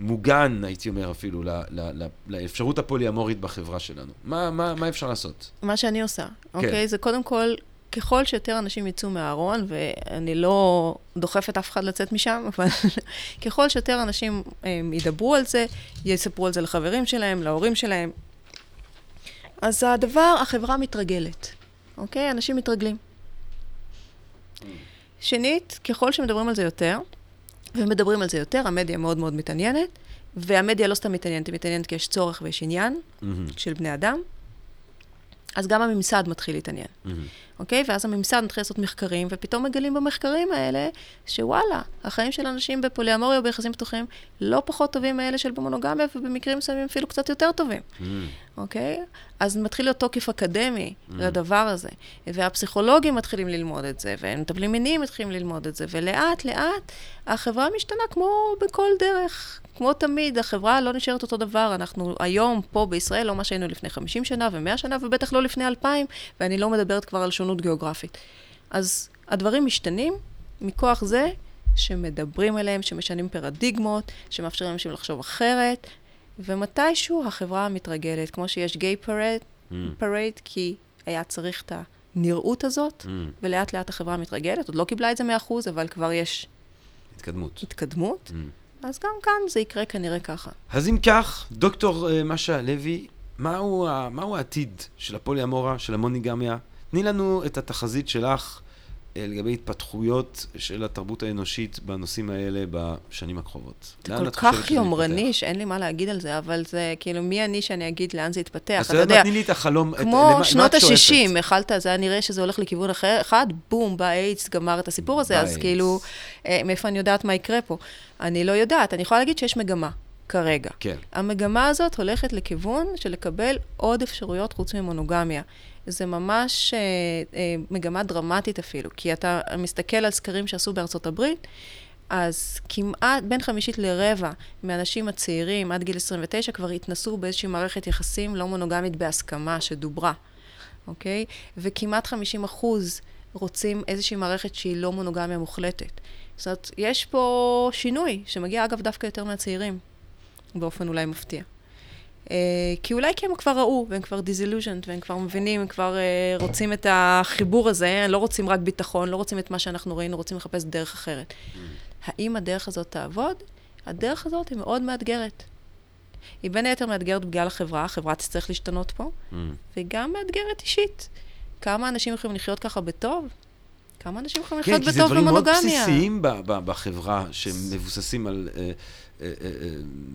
מוגן, הייתי אומר אפילו, ל, ל, ל, לאפשרות הפוליאמורית בחברה שלנו. מה, מה, מה אפשר לעשות? מה שאני עושה, כן. אוקיי? זה קודם כל, ככל שיותר אנשים יצאו מהארון, ואני לא דוחפת אף אחד לצאת משם, אבל ככל שיותר אנשים הם, ידברו על זה, יספרו על זה לחברים שלהם, להורים שלהם, אז הדבר, החברה מתרגלת, אוקיי? אנשים מתרגלים. שנית, ככל שמדברים על זה יותר, ומדברים על זה יותר, המדיה מאוד מאוד מתעניינת, והמדיה לא סתם מתעניינת, היא מתעניינת כי יש צורך ויש עניין של בני אדם, אז גם הממסד מתחיל להתעניין, אוקיי? ואז הממסד מתחיל לעשות מחקרים, ופתאום מגלים במחקרים האלה שוואלה, החיים של אנשים בפוליאמוריה או ביחסים פתוחים לא פחות טובים מאלה של במונוגמיה, ובמקרים מסוימים אפילו קצת יותר טובים. אוקיי? אז מתחיל להיות תוקף אקדמי mm. לדבר הזה. והפסיכולוגים מתחילים ללמוד את זה, ומטפלים מיניים מתחילים ללמוד את זה, ולאט לאט החברה משתנה כמו בכל דרך. כמו תמיד, החברה לא נשארת אותו דבר. אנחנו היום, פה בישראל, לא מה שהיינו לפני 50 שנה ו-100 שנה, ובטח לא לפני 2,000, ואני לא מדברת כבר על שונות גיאוגרפית. אז הדברים משתנים מכוח זה שמדברים עליהם, שמשנים פרדיגמות, שמאפשרים לאנשים לחשוב אחרת, ומתישהו החברה מתרגלת, כמו שיש gay pride, Mm. pride, כי היה צריך את הנראות הזאת, Mm. ולאט לאט החברה מתרגלת, עוד לא קיבלה את זה 100%, אבל כבר יש התקדמות. התקדמות, Mm. אז גם כאן זה יקרה כנראה ככה. אז אם כך, דוקטור אה, משה לוי, מהו, ה- מהו העתיד של הפוליאמורה, של המונוגמיה? תני לנו את התחזית שלך אה, לגבי התפתחויות של התרבות האנושית בנושאים האלה בשנים הקרובות. זה כל כך יומרני? שאין לי מה להגיד על זה, אבל זה כאילו, מי אני שאני אגיד לאן זה יתפתח? אז אתה יודע, תני לי את החלום, את- כמו שנות את שואפת? ה-60, אכלת, זה היה נראה שזה הולך לכיוון אחר, אחד, בום, בא איידס, גמר את הסיפור הזה, אז. כאילו, אה, מאיפה אני יודעת מה יקרה פה? אני לא יודעת, אני יכולה להגיד שיש מגמה, כרגע. כן. המגמה הזאת הולכת לכיוון של לקבל עוד אפשרויות חוץ ממונוגמיה. זה ממש אה, אה, מגמה דרמטית אפילו, כי אתה מסתכל על סקרים שעשו בארצות הברית, אז כמעט בין חמישית לרבע מהאנשים הצעירים עד גיל 29 כבר התנסו באיזושהי מערכת יחסים לא מונוגמית בהסכמה שדוברה, אוקיי? וכמעט 50 אחוז רוצים איזושהי מערכת שהיא לא מונוגמיה מוחלטת. זאת אומרת, יש פה שינוי, שמגיע אגב דווקא יותר מהצעירים, באופן אולי מפתיע. Uh, כי אולי כי הם כבר ראו, והם כבר דיזילוז'נט, והם כבר מבינים, הם כבר uh, רוצים את החיבור הזה, לא רוצים רק ביטחון, לא רוצים את מה שאנחנו ראינו, רוצים לחפש דרך אחרת. האם הדרך הזאת תעבוד? הדרך הזאת היא מאוד מאתגרת. היא בין היתר מאתגרת בגלל החברה, החברה תצטרך להשתנות פה, Mm. וגם מאתגרת אישית. כמה אנשים יכולים לחיות ככה בטוב? כמה אנשים יכולים כן, לחיות כי זה בטוב דברים מאוד במונוגמיה? בסיסיים בחברה, שמבוססים על אה, אה, אה, אה,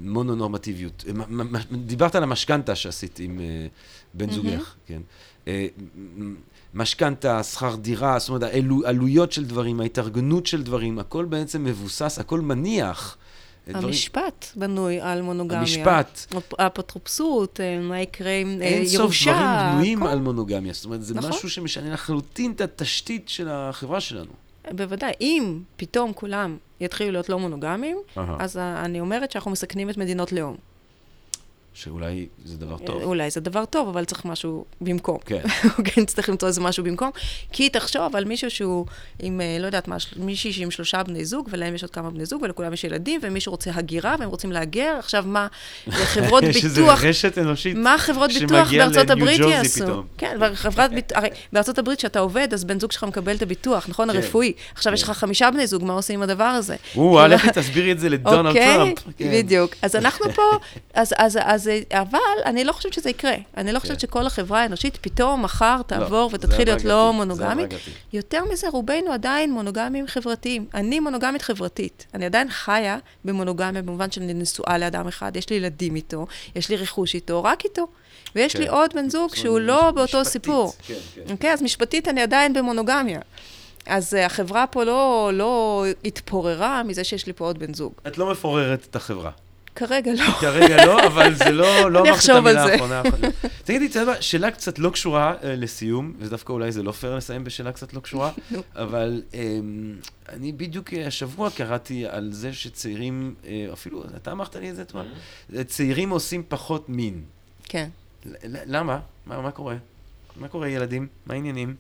מונונורמטיביות. אה, מ- מ- דיברת על המשכנתה שעשית עם אה, בן זוגך, כן. אה, משכנתה, שכר דירה, זאת אומרת, העלו- עלויות של דברים, ההתארגנות של דברים, הכל בעצם מבוסס, הכל מניח. אה, דברים- המשפט בנוי על מונוגמיה. המשפט. האפוטרופסות, אה, מה יקרה עם אה, אין סוף ירושה. דברים בנויים הכל. על מונוגמיה. זאת אומרת, זה נכון. משהו שמשנה לחלוטין את התשתית של החברה שלנו. בוודאי. אם פתאום כולם יתחילו להיות לא מונוגמיים, אהה. אז אני אומרת שאנחנו מסכנים את מדינות לאום. שאולי זה דבר טוב. אולי זה דבר טוב, אבל צריך משהו במקום. כן. כן, צריך למצוא איזה משהו במקום. כי תחשוב על מישהו שהוא עם, אה, לא יודעת מה, מישהי עם שלושה בני זוג, ולהם יש עוד כמה בני זוג, ולכולם יש ילדים, ומישהו רוצה הגירה, והם רוצים להגר. עכשיו, מה, חברות יש איזו ביטוח... רשת אנושית. מה חברות ביטוח בארצות הברית יעשו? פתאום. כן, וחברת ביטוח, הרי בארצות הברית כשאתה עובד, אז בן זוג שלך מקבל את הביטוח, נכון? כן. הרפואי. עכשיו יש כן. לך חמישה בני זוג, מה עושים עם הדבר הזה? או, לכי תסבירי את זה לדונלד אוקיי, טראמפ. כן. בדיוק. אז אנחנו פה, אז, אז, אבל אני לא חושבת שזה יקרה. אני לא חושבת כן. שכל החברה האנושית פתאום מחר תעבור זה ותתחיל להיות הדרגתי, לא זה מונוגמית. יותר מזה, רובנו עדיין מונוגמים חברתיים. אני מונוגמית חברתית. אני עדיין חיה במונוגמיה במובן שאני נשואה לאדם אחד, יש לי ילדים איתו, יש לי רכוש איתו, רק איתו. ויש כן. לי עוד בן זוג שהוא לא באותו משפטית, סיפור. כן, כן. אוקיי, אז משפטית אני עדיין במונוגמיה. אז uh, החברה פה לא, לא התפוררה מזה שיש לי פה עוד בן זוג. את לא מפוררת את החברה. כרגע לא. כרגע לא, אבל זה לא, לא אני אמרת את אחשוב על המילה זה. האחרונה. תגידי, אתה יודע מה, שאלה קצת לא קשורה אה, לסיום, ודווקא אולי זה לא פייר לסיים בשאלה קצת לא קשורה. אבל אמ, אני בדיוק אה, השבוע קראתי על זה שצעירים, אה, אפילו אתה אמרת לי את זה אתמול, Mm-hmm. צעירים עושים פחות מין. כן. למה? מה מה קורה? מה קורה, ילדים? מה העניינים?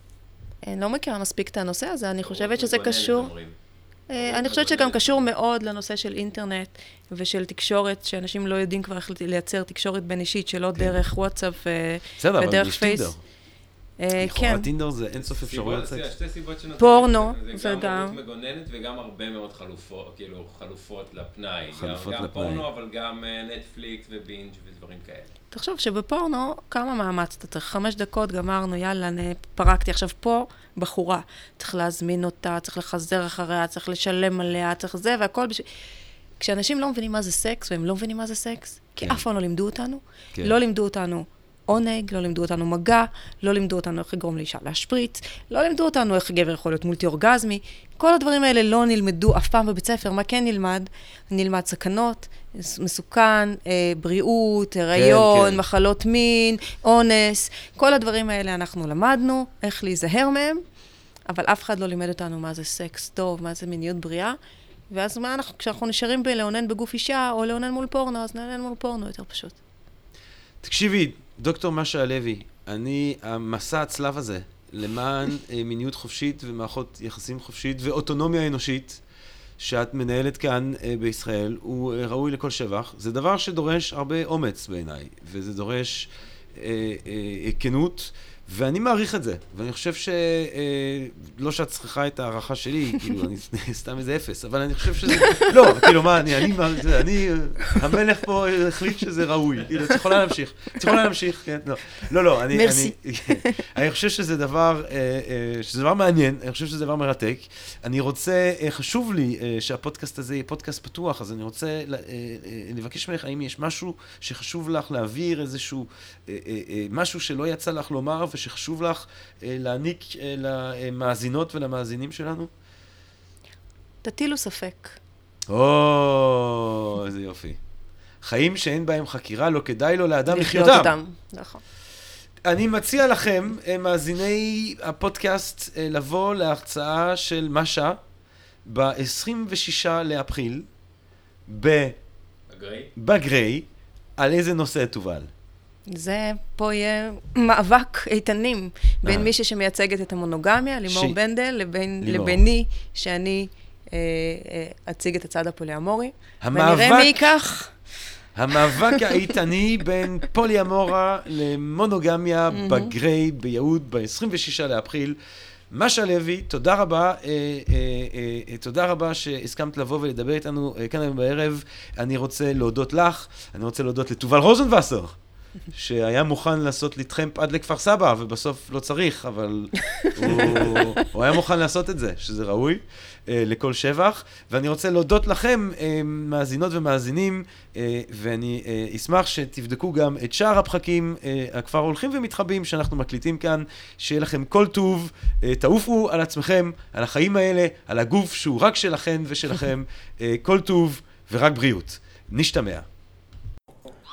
אני לא מכירה מספיק את הנושא הזה, אני חושבת שזה קשור... אה, אני חושבת שגם קשור מאוד לנושא של אינטרנט ושל תקשורת, שאנשים לא יודעים כבר איך לייצר תקשורת בין אישית שלא דרך וואטסאפ אה, בסדר, אבל ודרך יש פייס. טינדר. אה, לכאורה כן. טינדר זה אין סוף אפשרויות סקס. שתי סיבות שנותנות. פורנו, זה זה גם גם. הורות מגוננת וגם הרבה מאוד חלופות, כאילו חלופות לפנאי. חלופות גם- גם לפנאי. פורנו, אבל גם אה, נטפליקס ובינג' ודברים כאלה. תחשוב שבפורנו, כמה מאמץ אתה צריך? חמש דקות, גמרנו, יאללה, נ- פרקתי. עכשיו פה, בחורה, צריך להזמין אותה, צריך לחזר אחריה, צריך לשלם עליה, צריך זה, והכל בשביל... כשאנשים לא מבינים מה זה סקס, והם לא מבינים מה זה סקס, כי כן. אף פעם לא לימדו אותנו, כן. לא לימדו אותנו עונג, לא לימדו אותנו מגע, לא לימדו אותנו איך לגרום לאישה להשפריץ, לא לימדו אותנו איך גבר יכול להיות מולטי אורגזמי. כל הדברים האלה לא נלמדו אף פעם בבית ספר. מה כן נלמד? נלמד סכנות, מס- מסוכן, אה, בריאות, הריון, כן. מחלות מין, אונס. כל הדברים האלה אנחנו למדנו, איך להיזהר מהם, אבל אף אחד לא לימד אותנו מה זה סקס טוב, מה זה מיניות בריאה. ואז מה אנחנו, כשאנחנו נשארים בלאונן בגוף אישה, או לאונן מול פורנו, אז נאונן מול פורנו יותר פשוט. תקשיבי, דוקטור משה הלוי, אני, המסע הצלב הזה למען אה, מיניות חופשית ומערכות יחסים חופשית ואוטונומיה אנושית שאת מנהלת כאן אה, בישראל, הוא אה, ראוי לכל שבח. זה דבר שדורש הרבה אומץ בעיניי, וזה דורש אה, אה, כנות, ואני מעריך את זה. ואני חושב ש... אה, לא שאת צריכה את ההערכה שלי, כאילו, אני סתם איזה אפס, אבל אני חושב שזה... לא, כאילו, מה, אני, אני, אני, המלך פה החליט שזה ראוי. כאילו, את יכולה להמשיך. את יכולה להמשיך, כן? לא, לא, לא אני... מרסי. אני, אני חושב שזה דבר, אה, אה, שזה דבר מעניין, אני חושב שזה דבר מרתק. אני רוצה, חשוב לי שהפודקאסט הזה יהיה פודקאסט פתוח, אז אני רוצה לבקש ממך, האם יש משהו שחשוב לך להעביר, איזשהו משהו שלא יצא לך לומר ושחשוב לך אה, להעניק אה, למאזינות ולמאזינים שלנו? תטילו ספק. או, איזה יופי. חיים שאין בהם חקירה, לא כדאי לו לאדם לחיות. אותם. נכון. אני מציע לכם, אה, מאזיני הפודקאסט, לבוא להרצאה של משה ב-26 לאפריל ב- אגרי? בגריי, על איזה נושא תובל. זה, פה יהיה מאבק איתנים בין אה. מישהי שמייצגת את המונוגמיה, לימור ש- בנדל, לבין, לימור. לביני, שאני אה, אה, אציג את הצד הפוליאמורי. ונראה המאבק, מי ייקח. המאבק האיתני בין פוליאמורה למונוגמיה בגריי ביהוד ב-26 לאפריל. משה לוי, תודה רבה, אה, אה, אה, אה, תודה רבה שהסכמת לבוא ולדבר איתנו אה, כאן היום בערב. אני רוצה להודות לך, אני רוצה להודות לתובל רוזנבסר, שהיה מוכן לעשות לי טרמפ עד לכפר סבא, ובסוף לא צריך, אבל הוא, הוא היה מוכן לעשות את זה, שזה ראוי אה, לכל שבח. ואני רוצה להודות לכם, אה, מאזינות ומאזינים, אה, ואני אה, אשמח שתבדקו גם את שאר הפחקים אה, הכבר הולכים ומתחבאים שאנחנו מקליטים כאן. שיהיה לכם כל טוב, אה, תעופו על עצמכם, על החיים האלה, על הגוף שהוא רק שלכם ושלכם. אה, כל טוב ורק בריאות. נשתמע.